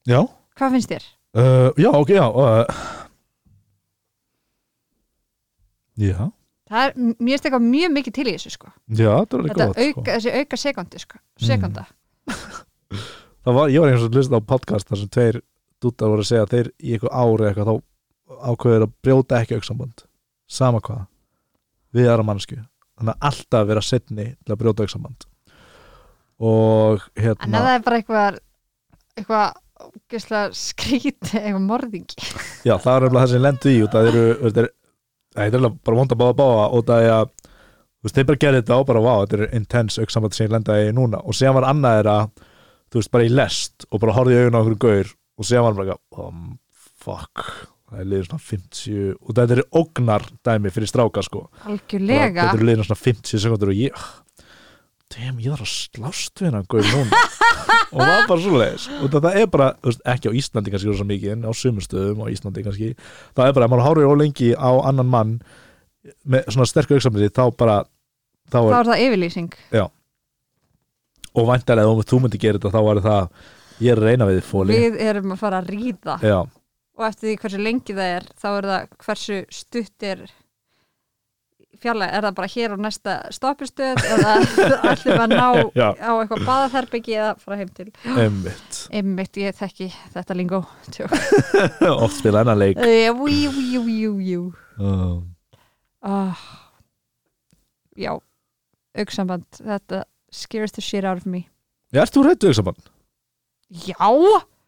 Já, Hvað finnst þér? uh, já, ok, já uh, Já, Það er, mér eitthvað mjög mikið til í þessu sko. já, er alveg Þetta gott auka, sko. þessi auka sekundi sko. sekunda Það var, ég var einhvers að hlusta á podcast þar sem tveir dúttar voru að segja að þeir í eitthvað ári eitthvað þá ákveður að brjóta ekki auksamband sama hvað við aðra mannsku þannig að alltaf vera setni til að brjóta auksamband og En hérna það er bara eitthvað eitthvað ógeðslega skrít eitthvað morðingi. Já, það er nefnilega það sem lendu í það eru þetta er, það er bara vonda báða báða og það er að þú veist, þeir bara gerði þetta og bara vá, þetta er intense auksamband sem ég lenda í núna. Og síðan var annað að þú veist, bara í lest og bara horfði í augun á okkur gaur og síðan var bara eitthvað, um, fuck. Það er liður svona 50 og þetta er ógnar dæmi fyrir stráka sko. Bara, algjörlega þetta er liður svona 50 sekundur og ég damn, ég þarf að slást við hennan gaur núna. Og það var bara svo leiðis og þetta er bara, veist, ekki á Íslandi kannski rosa mikið en á sumustöðum á Íslandi kannski það er bara, ef maður horfir ólengi á annan mann með svona sterkur auksamlið þá bara, þá þá er er það yfirlýsing. Og væntalega ef þú myndi gera þetta þá var það, ég er reyna við fóli við erum að fara að ríða. Já, og eftir því hversu lengi það er þá er það hversu stutt er fjarlæg, er það bara hér á næsta stoppistöð eða við að ná Já. á eitthvað baðaþerbyggi eða fara heim til? Einmitt. Einmitt, ég þekki þetta lingó oft spila hennar leik. Jú, jú, jú, jú, jú um, oh. já auksamband, þetta scares the shit out of me. Já, ert þú rættu auksamann? já,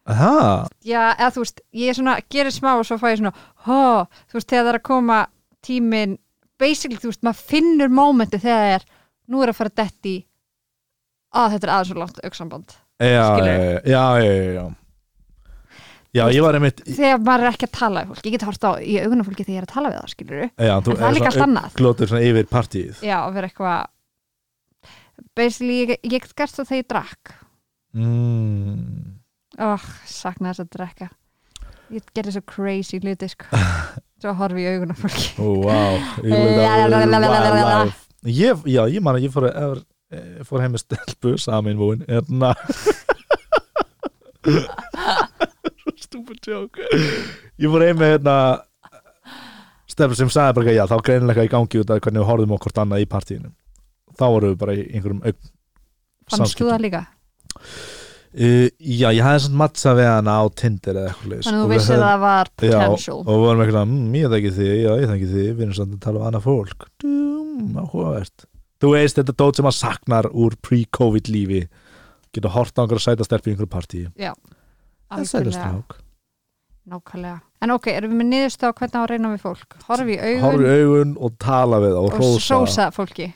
Aha, já, eða þú veist ég er svona, gerir smá og svo fæ ég svona hó, þú veist, þegar það er að koma tíminn, basically, þú veist, maður finnur mómenti þegar það er, nú er að fara dett í að þetta er aðeins svo langt auksamband já, já, já, já, já Já, ég var einmitt þegar maður er ekki að tala við fólk, ég get hort á í augunum fólki þegar ég er að tala við það, skilur já, þú en það er líka allt annað glótur svona yfir partíið. Já, að vera eitthvað basically, ég, ég get gert það þegar ég drakk. Mm. oh, sakna þess að drekka ég gerði svo crazy hluti sko. svo horfi ég í augunum fólki. Wow Ég- já, ég man að ég fór, að, eh, fór heim með stelpu samin vóin erna stúpid joke. Ég fór heim með hérna stelpu sem sagði bara já, þá greinilega í gangi út af hvernig við horfðum okkur annað í partíinu. Þá vorum við bara í einhverjum fannst þú það líka? Uh, já, ég hafði svona mattsa við hana á Tinder eða eitthvað þannig að þú vissir að það var Já, potential. og við vorum eitthvað, mmm, ég þekki þig, já, ég þekki þig við erum samt að tala um annað fólk. Dum, áhugavert. Þú veist, þetta dót sem að saknar úr pre-covid lífi. Geta hort á einhverja sæta stelpi í einhverju partí já, strák. Nákvæmlega. En ok, erum við með niðurstu á hvernig á að reyna við fólk? Horfi í augun Horfi í augun og tala við og og sósa fólki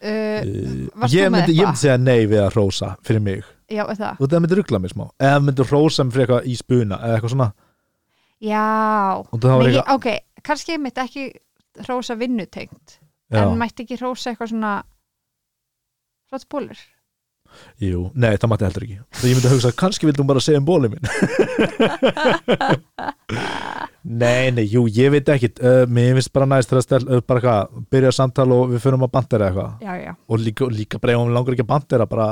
uh, Ég myndi, ég myndi segja nei við að hrósa fyrir mig. Já, og það? Myndi ruggla mig smá. Eða myndi hrósa mig fyrir eitthvað í spuna eða eitthvað svona. Já, Nei, eitthvað ok, kannski ég mitt ekki hrósa vinnutengt en mætti ekki hrósa eitthvað svona flott bólur Jú, nei, það mætti heldur ekki. Þegar ég myndi hugsa, kannski vildum bara segja um bólið minn. Nei, nei, jú, ég veit ekki. Uh, Mér finnst bara næst þegar stel, uh, bara hvað, byrja samtal og við fyrir að bandera eitthvað. Já, já, og líka, líka bara ef hún langar ekki að bandera bara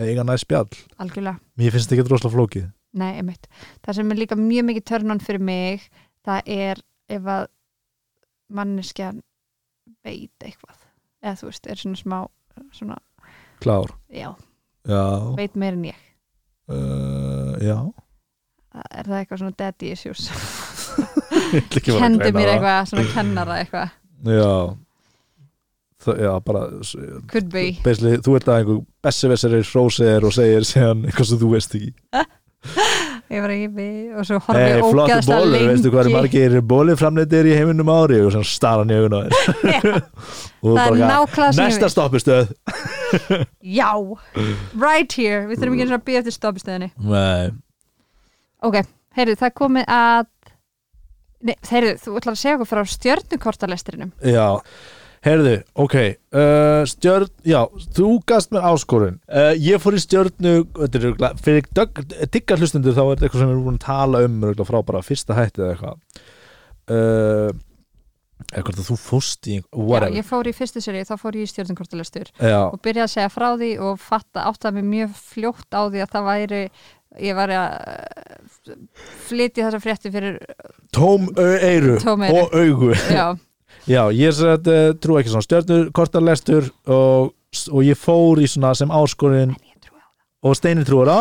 eiga næst spjall. Algjörlega. Mér finnst ekki droslega flókið. Nei, einmitt. Það sem er líka mjög mikið törnun fyrir mig, það er ef að manneskjan veit eitthvað. Eða þú veist, er svona smá, svona, Klár, já, já veit meir en ég. uh, Já Er það eitthvað svona daddy issues? Kendi mér eitthvað, svona kennara eitthvað. Já Það, já, bara Could be. Basically, þú ert að einhver bessi-vessari hrósir og segir eitthvað sem þú veist ekki Ég var ekki við og svo horfið Hey, hey, flottu ógæðslega bólur, lengi. veistu hvað er margir bólið framleitir í heiminum ári og svona í augun á og Það er nákvæmlega sem ég næsta vil. stoppistöð Já, right here. Við þurfum ekki eins og að býja eftir stoppistöðinni. Nei, Ok, heyrðu, það komið að Nei, heyrðu, þú ætlar að segja okkur frá stjörnukortalestrinum já Herðu, ok uh, Stjörn, já, þú gast mér áskorun. Uh, Ég fór í stjörnu þetta er örugglega- Fyrir diggar hlustundur þá er þetta eitthvað sem við erum búin að tala um örugglega frá bara fyrsta hætti eða eitthvað. Uh, eða hvort að þú fóst í Já, whatever ég fór í fyrstu séri, þá fór ég í stjórnumkortalestur já, og byrjaði að segja frá því og fatta áttaði mig mjög fljótt á því að það væri ég var að eh, flytja þessa frétti fyrir Tóm eyru. og augu. Já, já, ég að uh, trú ekki svona stjörnur kortarlestur og, og ég fór í svona sem áskorinn og Steinin trúar á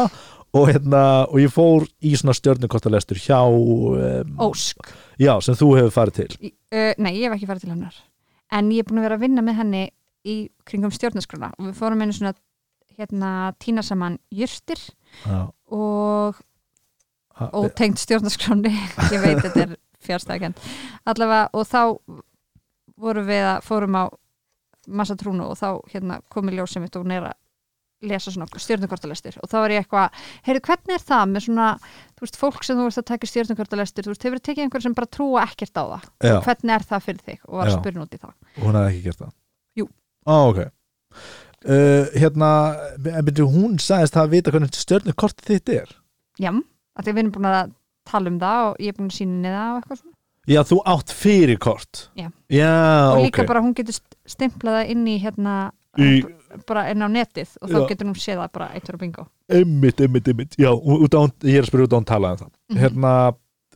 og, hérna, og ég fór í svona stjörnukortalestur hjá um, Ósk. Já, sem þú hefur farið til. Uh, Nei, ég hef ekki farið til hennar. En ég er búin að vera að vinna með henni í kringum stjórnaskrona og við fórum einu svona hérna tína saman jurtir já, og ótengt stjórnarskráni. Ég veit þetta er fjárstæðkend allavega og þá vorum við að fórum á massa trúnu og þá hérna komið ljósið mitt og hún er að lesa svona stjórnukortalestur og þá var ég eitthvað, heyrðu hvernig er það með svona, þú veist, fólk sem þú veist að taka stjórnukortalestur, þú veist, hefur tekið einhver sem bara trúa ekkert á það, já, hvernig er það fyrir þig? Og var að spyrja út í það. Hún hefði ekki gert það? Jú. Á, ok. Uh, hérna, hún sagðist það að vita hvernig stjörnukort þitt er. Já, að því við erum búin að tala um það og ég er búin að sína það og eitthvað svona já, þú átt fyrir kort Já. já og líka bara hún getur st- stimplað það inn í hérna Í- bara inn á netið og þá Já. getur hún séð það bara eitt fyrir bingo Einmitt, einmitt, einmitt, já, út á, ég er að spyrja út á hún talaði um það Mhm. Hérna,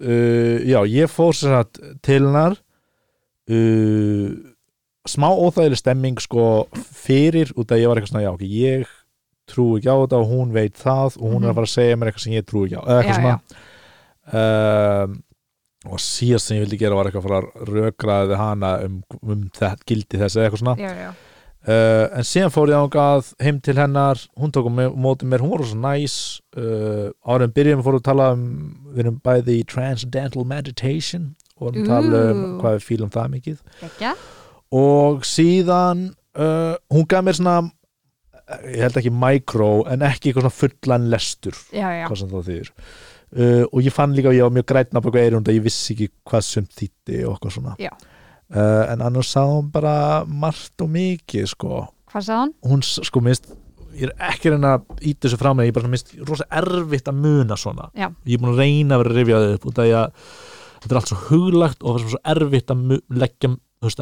uh, já, ég fór sér að til hennar uh, smá óþægileg stemming sko fyrir út að ég var eitthvað svona, já, ok, ég trú ekki á þetta og hún veit það og hún er Mhm. að fara að segja mér eitthvað sem ég trú ekki á eða eitthvað Já, svona um, og síðast sem ég vildi gera var eitthvað að rökraði hana um, um þetta, gildi þess eða eitthvað svona. Já, já, Uh, en síðan fór ég ángað heim til hennar, hún tók á mig- móti mér, hún var svo næs. Uh, árum byrjum fórum að tala um við erum bæði í Transcendental Meditation og vorum að tala um hvað við fílum það mikið. Ekki og síðan uh, hún gaf mér svona ég held ekki micro en ekki eitthvað svona fullan lestur já, já, hvað sem það þýðir uh, og ég fann líka að ég var mjög grætna på eitthvað eirund að ég vissi ekki hvað sem þýtti og eitthvað svona. Uh, en annars sá hún bara margt og mikið sko. Hvað sagði hún? S- sko minnst ég er ekki reyna að íta þessu frá mig ég er bara minnst rosa erfitt að muna svona. Já. ég er búin að reyna að vera að rifja það upp þetta er allt svo huglagt og það er svo erfitt að leggja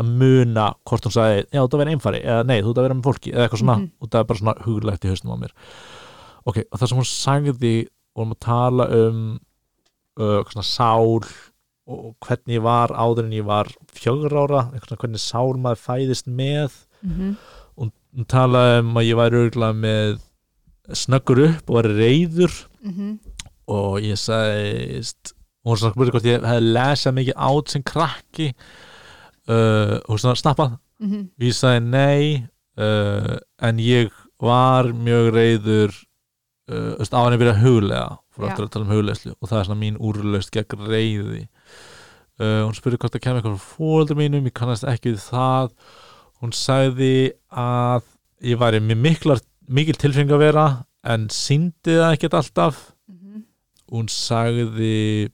að muna hvort hún sagði já þú ert að vera einfari eða nei þú ert að vera með fólki eða eitthvað svona Mhm. og það er bara svona huglagt í hausnum á mér. Ok og það sem hún sagði vorum að tala um uh, svona sál og hvernig ég var áður en ég var fjögur ára hvernig sál maður fæðist með. Mm og hún talaði um að ég væri örgulega með snöggur upp og væri reyður -hmm. og ég sagðist og hún spurði hvort ég hefði lesað mikið át sem krakki. Uh, og svona snappað Mm og ég sagði nei uh, en ég var mjög reyður uh, veist, á henni að að huglega fór aftur að tala um huglegslu og það er svona mín úrlaust gegn reyði uh, hún spurði hvort það kemur eitthvað frá fóldur mínum, ég kannast ekki við það. Hún sagði að ég væri með miklar, mikil tilfeng að vera en síndi það ekkert alltaf. -hmm. hún sagði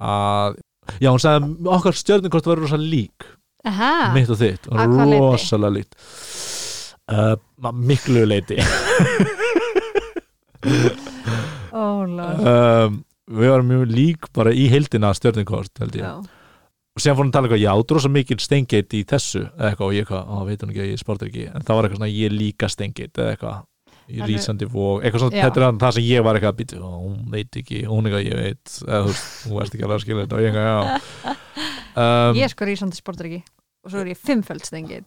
að já, hún sagði að okkar stjörnum var rosa lík. Aha, mitt og þitt, rosalega líkt uh, miklu leiti um, við varum mjög lík bara í heildina stjörnumkort held ég. Já. og síðan fór hún að tala eitthvað, já, þú er rosa mikil steingeit í þessu, eða eitthvað, og ég eitthvað, á, veit hún ekki ég sportar ekki, en það var eitthvað svona, ég líka steingeit, eða eitthvað í rísandi vóg, eitthvað svona, Já. þetta er hann það sem ég var eitthvað að býta, hún veit ekki, hún eitthvað, ég veit, eða þú veist, hún veist ekki alveg að skilja þetta, og ég eitthvað, já. Um, ég er sko rísandi sportur ekki og svo er ég fimmföld stengið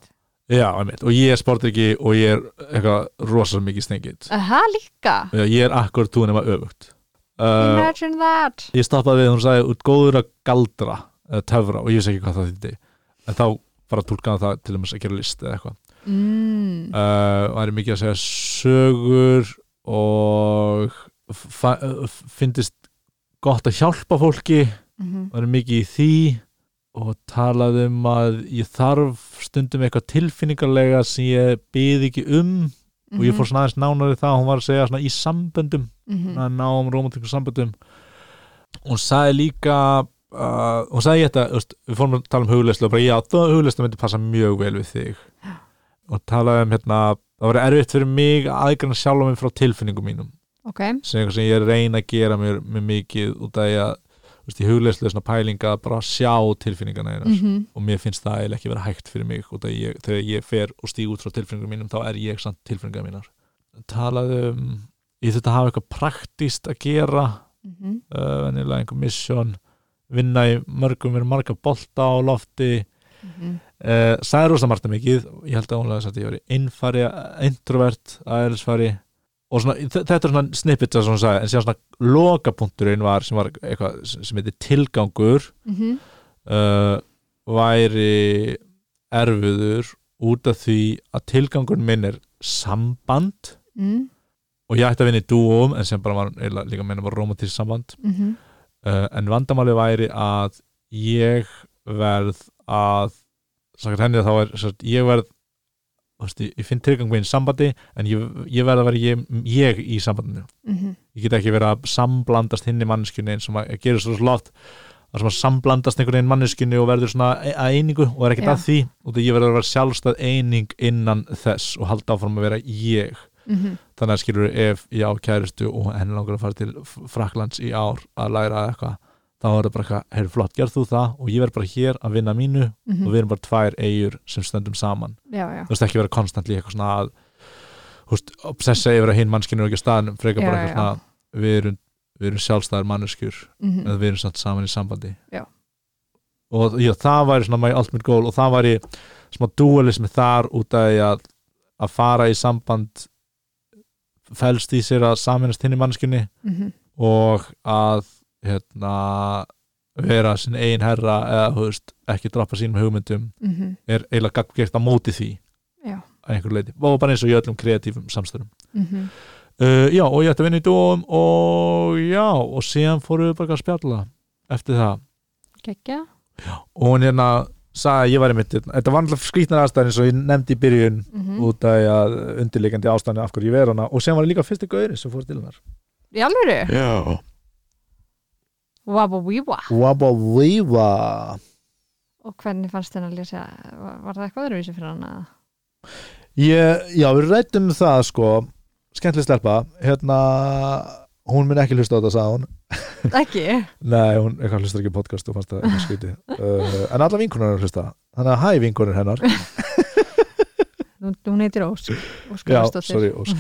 já, einmitt, og ég er sportar ekki og ég er eitthvað rosa mikið steingeit Aha, líka, já, ég er akkur tú nema öfugt. Uh, imagine that. Ég stoppaði við, hún sagði, út góður að galdra eða töfra, og ég vissi ekki hvað það þýtti en þá bara tólkaði það til að gera list eða eitthvað. Mm. uh, væri mikið að segja sögur og fa- finnist gott að hjálpa fólki Mm væri mikið í því og talaði um að ég þarf stundum eitthvað tilfinningarlega sem ég byði ekki um. Og ég fór svona aðeins nánari það hún var að segja svona í samböndum -hmm. að ná um romantíku samböndum. Hún sagði líka uh, hún sagði þetta, veist, við fórum að tala um hugleyslu og bara já, það hugleyslu myndi passa mjög vel við þig. Og talaði um hérna það var erfitt fyrir mig að aðgræna sjálfa mig frá tilfinningum mínum. Ok, sem sem ég reyna að gera mér, mér mikið út af að veist, í hugleyslu svona pælinga bara sjá tilfinningana einar mhm, og mér finnst það eiginlega ekki vera hægt fyrir mig og ég, þegar ég fer og stíg út frá tilfinningum mínum þá er ég samt tilfinningar mínar. Talaðu um ég þurfti að hafa eitthvað praktíst að gera mhm, uh, venjulega einhver mission vinna í mörgum, vera marga bolta á lofti. Mhm, uh, sagði rosa margt um mikið. Ég held að hún að ég var innfari introvert, aðeinsfari og svona, þe- þetta er svona snippet sem hún sagði, en síðan svona lokapunkturinn var sem var eitthvað sem heitir tilgangur mhm, uh, væri erfiður út af því að tilgangurinn minn er samband. Mhm, og ég ætti að vinna í dúum en sem bara var líka meina var romantísk samband. Mhm, uh, en vandamáli væri að ég verð að sagt henni þá er sagt, ég verð veist, ég, finn tilgang minn í sambandi en ég, ég verð að vera ég, ég í sambandinu. Mhm, ég get ekki verið að samblandast hinn í manneskjunni eins og maður gerir svo slott að samblandast einhvern veginn manneskjunni og verður svona e- að einingu og er ekkert Já. að því og ég verður að vera sjálfstæð eining innan þess og halda áfram að vera ég. Mhm, þannig að skilur ef ég á kæristu og henni langar að fara til Fraklands í ár að læra eitthvað þá er það bara eitthvað, heyrðu flott, gerð þú það og ég verð bara hér að vinna mínu mhm, og við erum bara tvær eigur sem stöndum saman. Já, já, þú veist ekki vera konstantli eitthvað svona að obsessa yfir að hinn mannskinu er ekki á staðnum frekar bara Já, eitthvað svona við erum, við erum sjálfstæðar manneskjur mhm, en við erum saman í sambandi. Já. og já, það væri svona my ultimate goal og það væri smá dualismi þar út af að að fara í samband felst í sér að saminast hinn í mannskinni mhm, og að hérna vera sinn eigin herra eða veist, ekki droppa sínum hugmyndum mhm, er eiginlega gaggjert á móti því. Já. að einhver leiti, og bara eins og í öllum kreatífum samstörum mhm, uh, já, og ég ætti að vinna í dóm og já, og síðan fórum við bara að spjalla eftir það. Geggja og hún hérna sagði að ég var í mitt þetta var alltaf skrýtnar aðstæðin eins og ég nefndi í byrjun mhm. út af undirleikandi ástæðin af hverju ég ver hana og síðan var líka fyrsti gaurin sem fór til hennar. Í alvöru, já Wabba Viva og hvernig fannst þennan að lesa var, var það eitthvað öðruvísi fyrir hann að ég, já, við rættum það sko. Skemmtileg stelpa. Hérna, hún mun ekki hlusta á þetta sagði hún, ekki, nei, hún hlustar ekki podcast og fannst það eitthvað skviti uh, en alla vinkunar hlusta, þannig að hæ vinkunar hennar. Hún heitir Ósk. Ósk já, sorry, Ósk.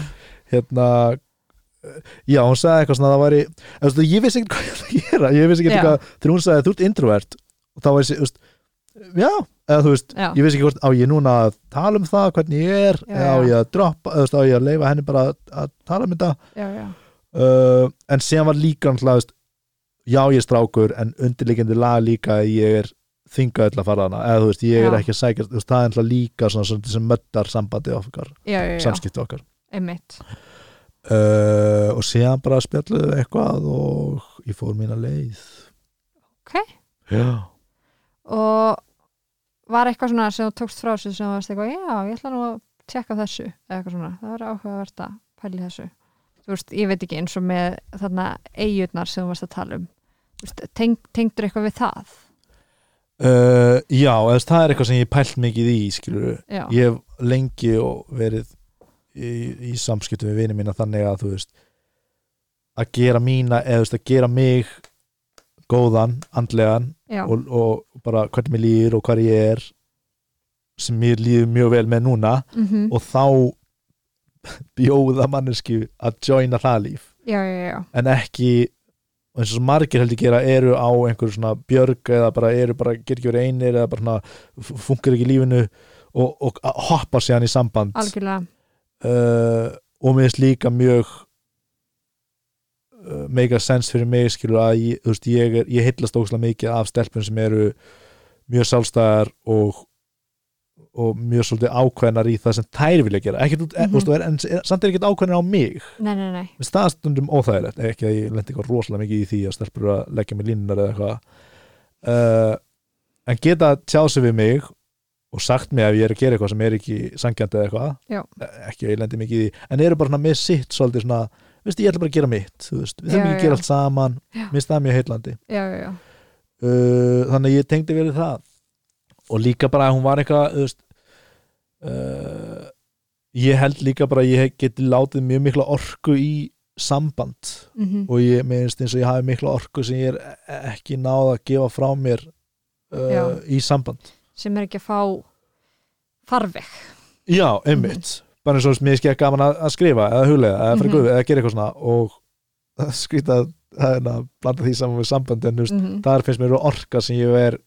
Hérna já, hún sagði eitthvað svona að það væri veist, ég vissi ekki hvað ég ætla að gera. Ég vissi ekki eitthvað, þegar hún sagði þú ert introvert og þá var ég, veist, já eða þú veist, já, ég vissi ekki hvort á ég núna að tala um það, hvernig ég er Já, á ég að droppa, eða þú veist, á ég að leifa henni bara að, að tala um þetta. Já, uh, en síðan var líka veist, já ég er strákur en undirleikandi lag líka ég er þingað til að fara hana eða þú veist, ég er ekki að sækja þú veist, það er náttúrulega líka svona, svona sem möttar sambandi okkar, samskipti okkar. Einmitt uh, og síðan bara spjalluðu eitthvað og ég fór mína leið. Ok, já, og var eitthvað svona sem þú tókst frá þessu sem þú varst eitthvað, já, ég ætla nú að tjekka þessu eða eitthvað svona, það var áhugavert að pæli þessu. Þú veist, ég veit ekki eins og með þarna eigurnar sem þú varst að tala um. Veist, teng, tengdur eitthvað við það? Uh, já eða, veist, það er eitthvað sem ég pælt mikið í skilur já, ég hef lengi og verið í, í samskiptum við vinið mína þannig að þú veist að gera mína eða þú veist að gera mig góðan, andlegan og, og bara hvernig mér líður og hvað ég er sem mér líður mjög vel með núna mm og þá bjóða manneski að joina það líf já, já, já, en ekki og eins og svo margir heldur gera eru á einhverju svona björg eða bara eru bara ger ekki verið einir eða bara svona funkar ekki lífinu og, og hoppa síðan í samband. Algjörlega uh, og mér finnst líka mjög uh, mega sens fyrir mig skilur að ég, þú veist, ég, er, ég heillast ókslega mikið af stelpun sem eru mjög sjálfstæðar og og mjög svolítið ákveðnar í það sem þær vilja gera út, mm. -hmm. en, en, samt er ekkert ákveðnar á mig nei, nei, nei, það stundum óþægilegt ekki að ég lendi eitthvað rosalega mikið í því að stelpur að leggja mig línunar eða eitthvað uh, en geta tjáð sig við mig og sagt mig ef ég er að gera eitthvað sem er ekki sangjandi eða eitthvað Já. ekki að ég lendi mikið í en eru bara með sitt svolítið svona veist, ég ætla bara að gera mitt við þurfum ekki að gera allt saman finnst það mjög heillandi. Já, já, já. Uh, þannig að ég tengdi verið það. Og líka bara að hún var eitthvað veist, uh, ég held líka bara að ég geti látið mjög mikla orku í samband. Mm og ég minnst eins og ég hafi mikla orku sem ég er e- ekki náð að gefa frá mér uh, í samband sem er ekki að fá farveg. Já, einmitt. Bara eins og mér skekk gaman að, að skrifa eða huglega, eða fyrir Mhm. guð, eða gera eitthvað svona og skrýta að er að blanda því saman við samband en veist, mm þar finnst mér orka sem ég er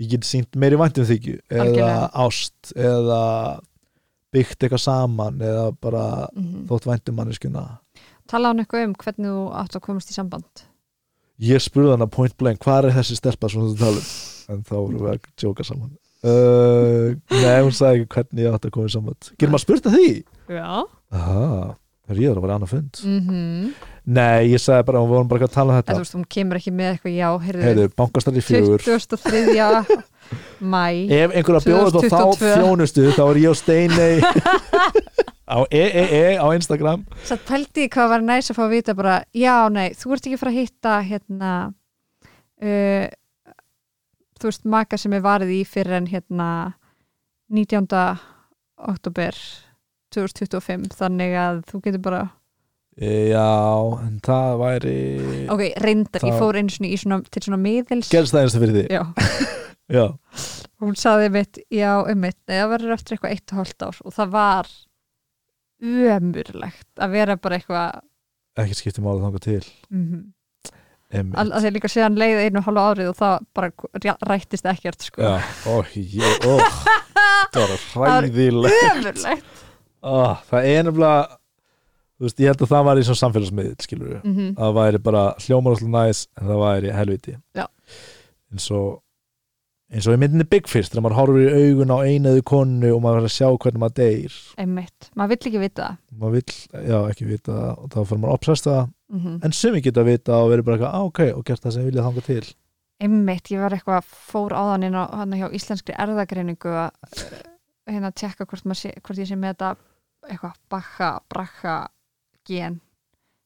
ég get sínt meiri væntum þykju. Eða Algjörlega. ást eða byggt eitthvað saman eða bara -hmm. þótt væntum manneskuna tala hann eitthvað um hvernig þú átt að komast í samband ég spurði hann að point blank hvað er þessi stelpa sem þú tala um? En þá vorum við að djóka saman. Uh, nei, hún sagði ekki hvernig ég átt að koma í samband. Getur maður spurt að því? já. Aha, það er ég að vera annað fund. Mm nei, ég sagði bara, við vorum bara að tala um en þú þetta veist, hún kemur ekki með eitthvað já, heyrðu, heiðu, bankastæri fjögur 23. mæ ef einhver að bjóða upp á þá 2022. þjónustu þá er ég og Steinei á EEE á Instagram Satt pældi ég hvað var næs að fá að vita bara, já, nei, þú ert ekki fara að hitta hérna uh, þú veist, maka sem er varið í fyrir en hérna 19. oktober 2025, þannig að þú getur bara, já, en það væri ok, reyndar, ég Það- fór einu í svona, til svona miðils gerst það einstu fyrir því já, já, hún saði mitt, já, um mitt það verður eftir eitthvað eitt og hálft ár og það var ömurlegt að vera bara eitthvað ekki skipti máli þangað til. Mm Einmitt. að þeir líka séðan leið einu hálfa árið og það bara rættist ekkert sko. Já, ó, ég, ó. Það var hræðilegt. ömurlegt. Ó, Það er nefnilega Þú veist, ég held að það var í svona samfélagsmiðl skilur við, mm að það væri bara hljómar alltaf næs en það væri helviti. Já. eins og eins og í myndinni Big Fist þegar maður horfir í augun á einaðu konu og maður verður að sjá hvernig maður deyr. Einmitt, maður vill ekki vita það. Maður vill, já, ekki vita það og þá fyrir maður að obsesta það, mm en sumi geta að vita og verður bara eitthvað, á, ok, og gert það sem vilja þanga til. Einmitt, ég var eitthvað fór áðan inn á hann hjá íslenskri erðagreiningu að eh, hérna tjekka hvort, sé, hvort ég sé með þetta eitthvað bakka, brakka gen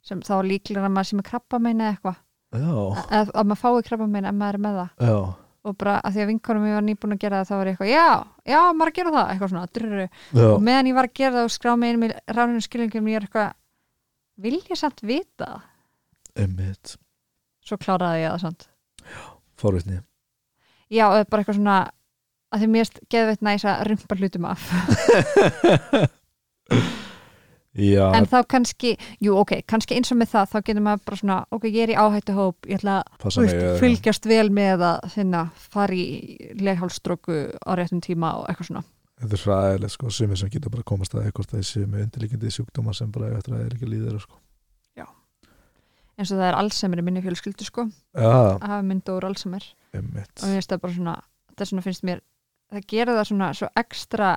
sem þá er líklega að maður sé með krabba meina eitthvað. Að, að maður fái krabba meina ef maður er með það. Já, og bara að því að vinkonum ég var nýbúin að gera það þá var ég eitthvað, já, já, maður er að gera það. Eitthvað svona, drurru, og meðan ég var að gera það og skrá mig inn með ráninu skilningum ég er eitthvað, vil ég samt vita? Einmitt, svo kláraði ég það samt. Forvitni. Já, og bara eitthvað svona að því mér geðveitt næs að rumpa hlutum af Já, en þá kannski, jú ok, kannski eins og með það þá getur maður bara svona, ok, ég er í áhættu hóp ég ætla að veist, fylgjast vel með að finna, fara í leghálsstróku á réttum tíma og eitthvað svona. Þetta er ræðilegt sko, sumir sem geta bara komast að eitthvað séu með undirlíkindi sjúkdóma sem bara eftir að það er ekki líður sko. eins og það er Alzheimer í minni fjölskyldu sko. Já, að hafa mynd úr Alzheimer. Einmitt. Og mér finnst það bara svona, það svona finnst mér það gerir það svona svo ekstra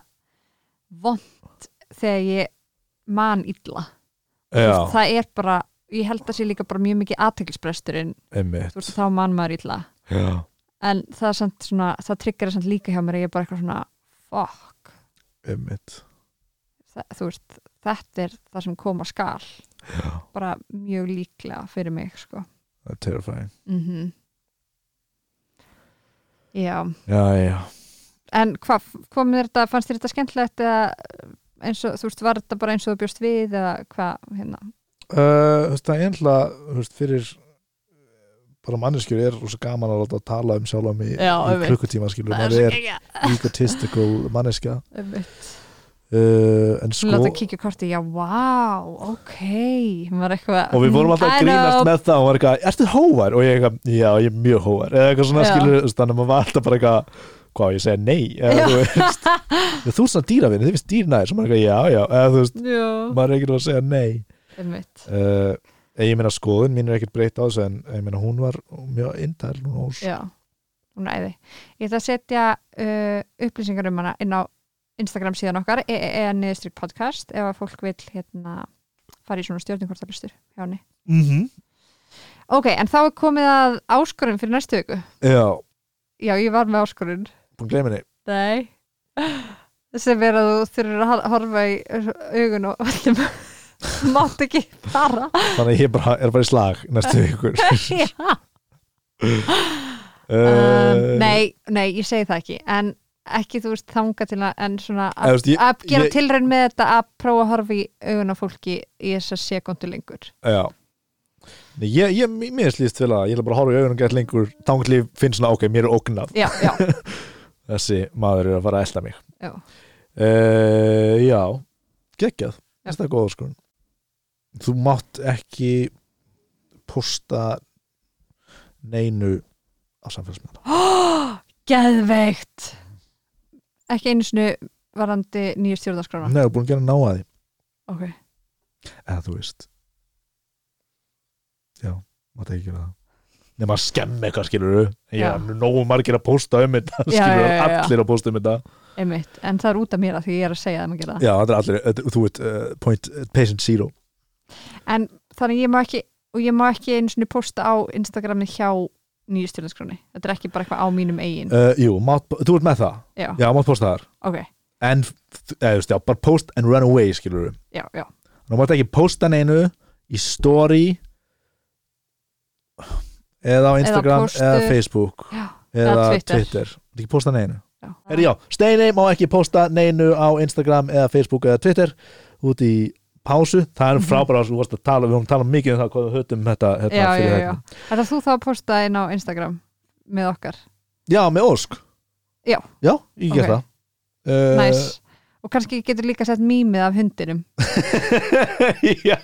vond þegar ég man illa. Veist, það er bara, ég held að sé líka bara mjög mikið aðteklisbresturinn, einmitt. Þú veist, þá man maður illa. Já, en það er samt svona, það tryggur það samt líka hjá mér ég er bara eitthvað svona fuck, það, þú veist þetta er það sem koma skal. Já, bara mjög líklega fyrir mig sko. Það er terrifying. Mm Já, Já, já. En hvað hva með þetta, fannst þér þetta skemmtilegt eða eins og, þú veist, var þetta bara eins og þú bjóst við eða hvað, hérna Uh, þú veist, það er einhverja, þú veist, fyrir bara manneskjur er rosa gaman að láta að tala um sjálf mig í, Já, í klukkutíma skilur, Það maður er egotistical manneskja Einmitt. uh, en sko láta kíkja korti, já, vá, ok eitthvað og við vorum alltaf að grínast know. með það og var eitthvað, ertu hóvar? og ég eitthvað, já, ég er mjög hóvar eða eitthvað svona Já. skilur, þannig að maður var alltaf bara eitthvað hvað, ég segja nei eða þú veist, þú er svona dýravinni, þið finnst dýr næður, svo maður er eitthvað, já, já eða þú veist, Já, maður er ekki að segja nei. Uh, ég meina skoðun mín er ekkert breytt á þessu en ég meina hún var mjög ós Já, hún er æði. Ég ætla að setja uh, upplýsingar um hana inn á Instagram síðan okkar e eða niðurstryk podcast ef að fólk vil hérna fara í svona henni. Mm -hmm. Ok, en þá er komið að áskorun fyrir næstu viku. Já, Já, ég var með áskorun búin að gleyma henni. Nei. Sem er að þú þurfur að hor- horfa í augun og öllum mátt ekki fara. Þannig að ég bara, er bara í slag næstu uh, um, nei, nei, ég segi það ekki. En ekki þú veist þanga til að en svona þú að, ég- að gera ég- tilraun með þetta að prófa að horfa í augun á fólki í þessa sekundu lengur. Já. Nei, ég, ég, mér slýst vel að ég ætla bara að horfa í augunum gett lengur þanglið finn svona ok, mér er ógnað. Já, já, þessi maður er að fara að elda mig. Já, uh, Já, geggjað. Þetta er góða sko Þú mátt ekki posta neinu á samfélagsmiðla geðveikt. Ekki einu sinni varandi nýju stjórnarskrána. Nei, þú er búin að gera ná að því. Ok, eða þú veist. Já, mátt ekki gera það nema að skemmi eitthvað skilur ég er nógu margir að posta um þetta skilur, já, já, já. allir að posta um þetta. Einmitt. En það er út af mér að því ég er að segja þeim að gera það Já, það er allir, þú veit, uh, point, uh, patient zero. En þannig ég má ekki og ég má ekki einu sinni posta á Instagrami hjá nýju stjórnarskráni þetta er ekki bara eitthvað á mínum eigin. Uh, Jú, mátt, þú ert með það? Já, Já, mátt posta þar. Ok, En, eða, þú veist, já, bara post and run away skilur já, já. Þú mátt ekki posta neinu í story eða á Instagram póstu- eða, Facebook Já, eða, eða Twitter, Twitter. Ekki posta neinu. Er, já, Steini má ekki posta neinu á Instagram eða Facebook eða Twitter út í pásu, það er Mhm. frábæra þú varst að tala, við talað mikið um það hvað við höfum þetta, þetta já, fyrir þetta. Þetta þú þá að posta inn á Instagram með okkar Já, með Ósk Já. Já, ég ger Ok. það uh, Næs Og kannski getur líka sett mýmið af hundinum Já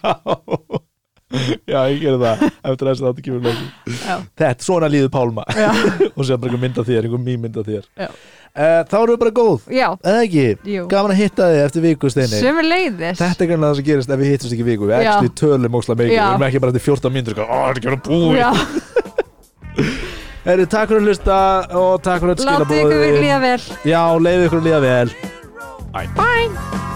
Já, ég ger það eftir þess að þetta kemur Já, Þetta, svona líður Pálma. Já, og sér bara einhver mynd af þér, einhver mým mynd af þér. Já. uh, Þá erum við bara góð, já. Eða ekki? Jú, Gaman að hitta þig eftir viku, Steini. Sömu leiðis Þetta er kannski það sem gerist ef við hittast ekki í viku. Við ekki tölum ósla mikið, við erum ekki bara til 14 mínútur sko, Ó, þetta er ekki að búi Já, Herri, takk fyrir að hlusta og takk fyrir að látið ykkur skilabóði líða vel. Já, leiðu ykkur líða vel. Bye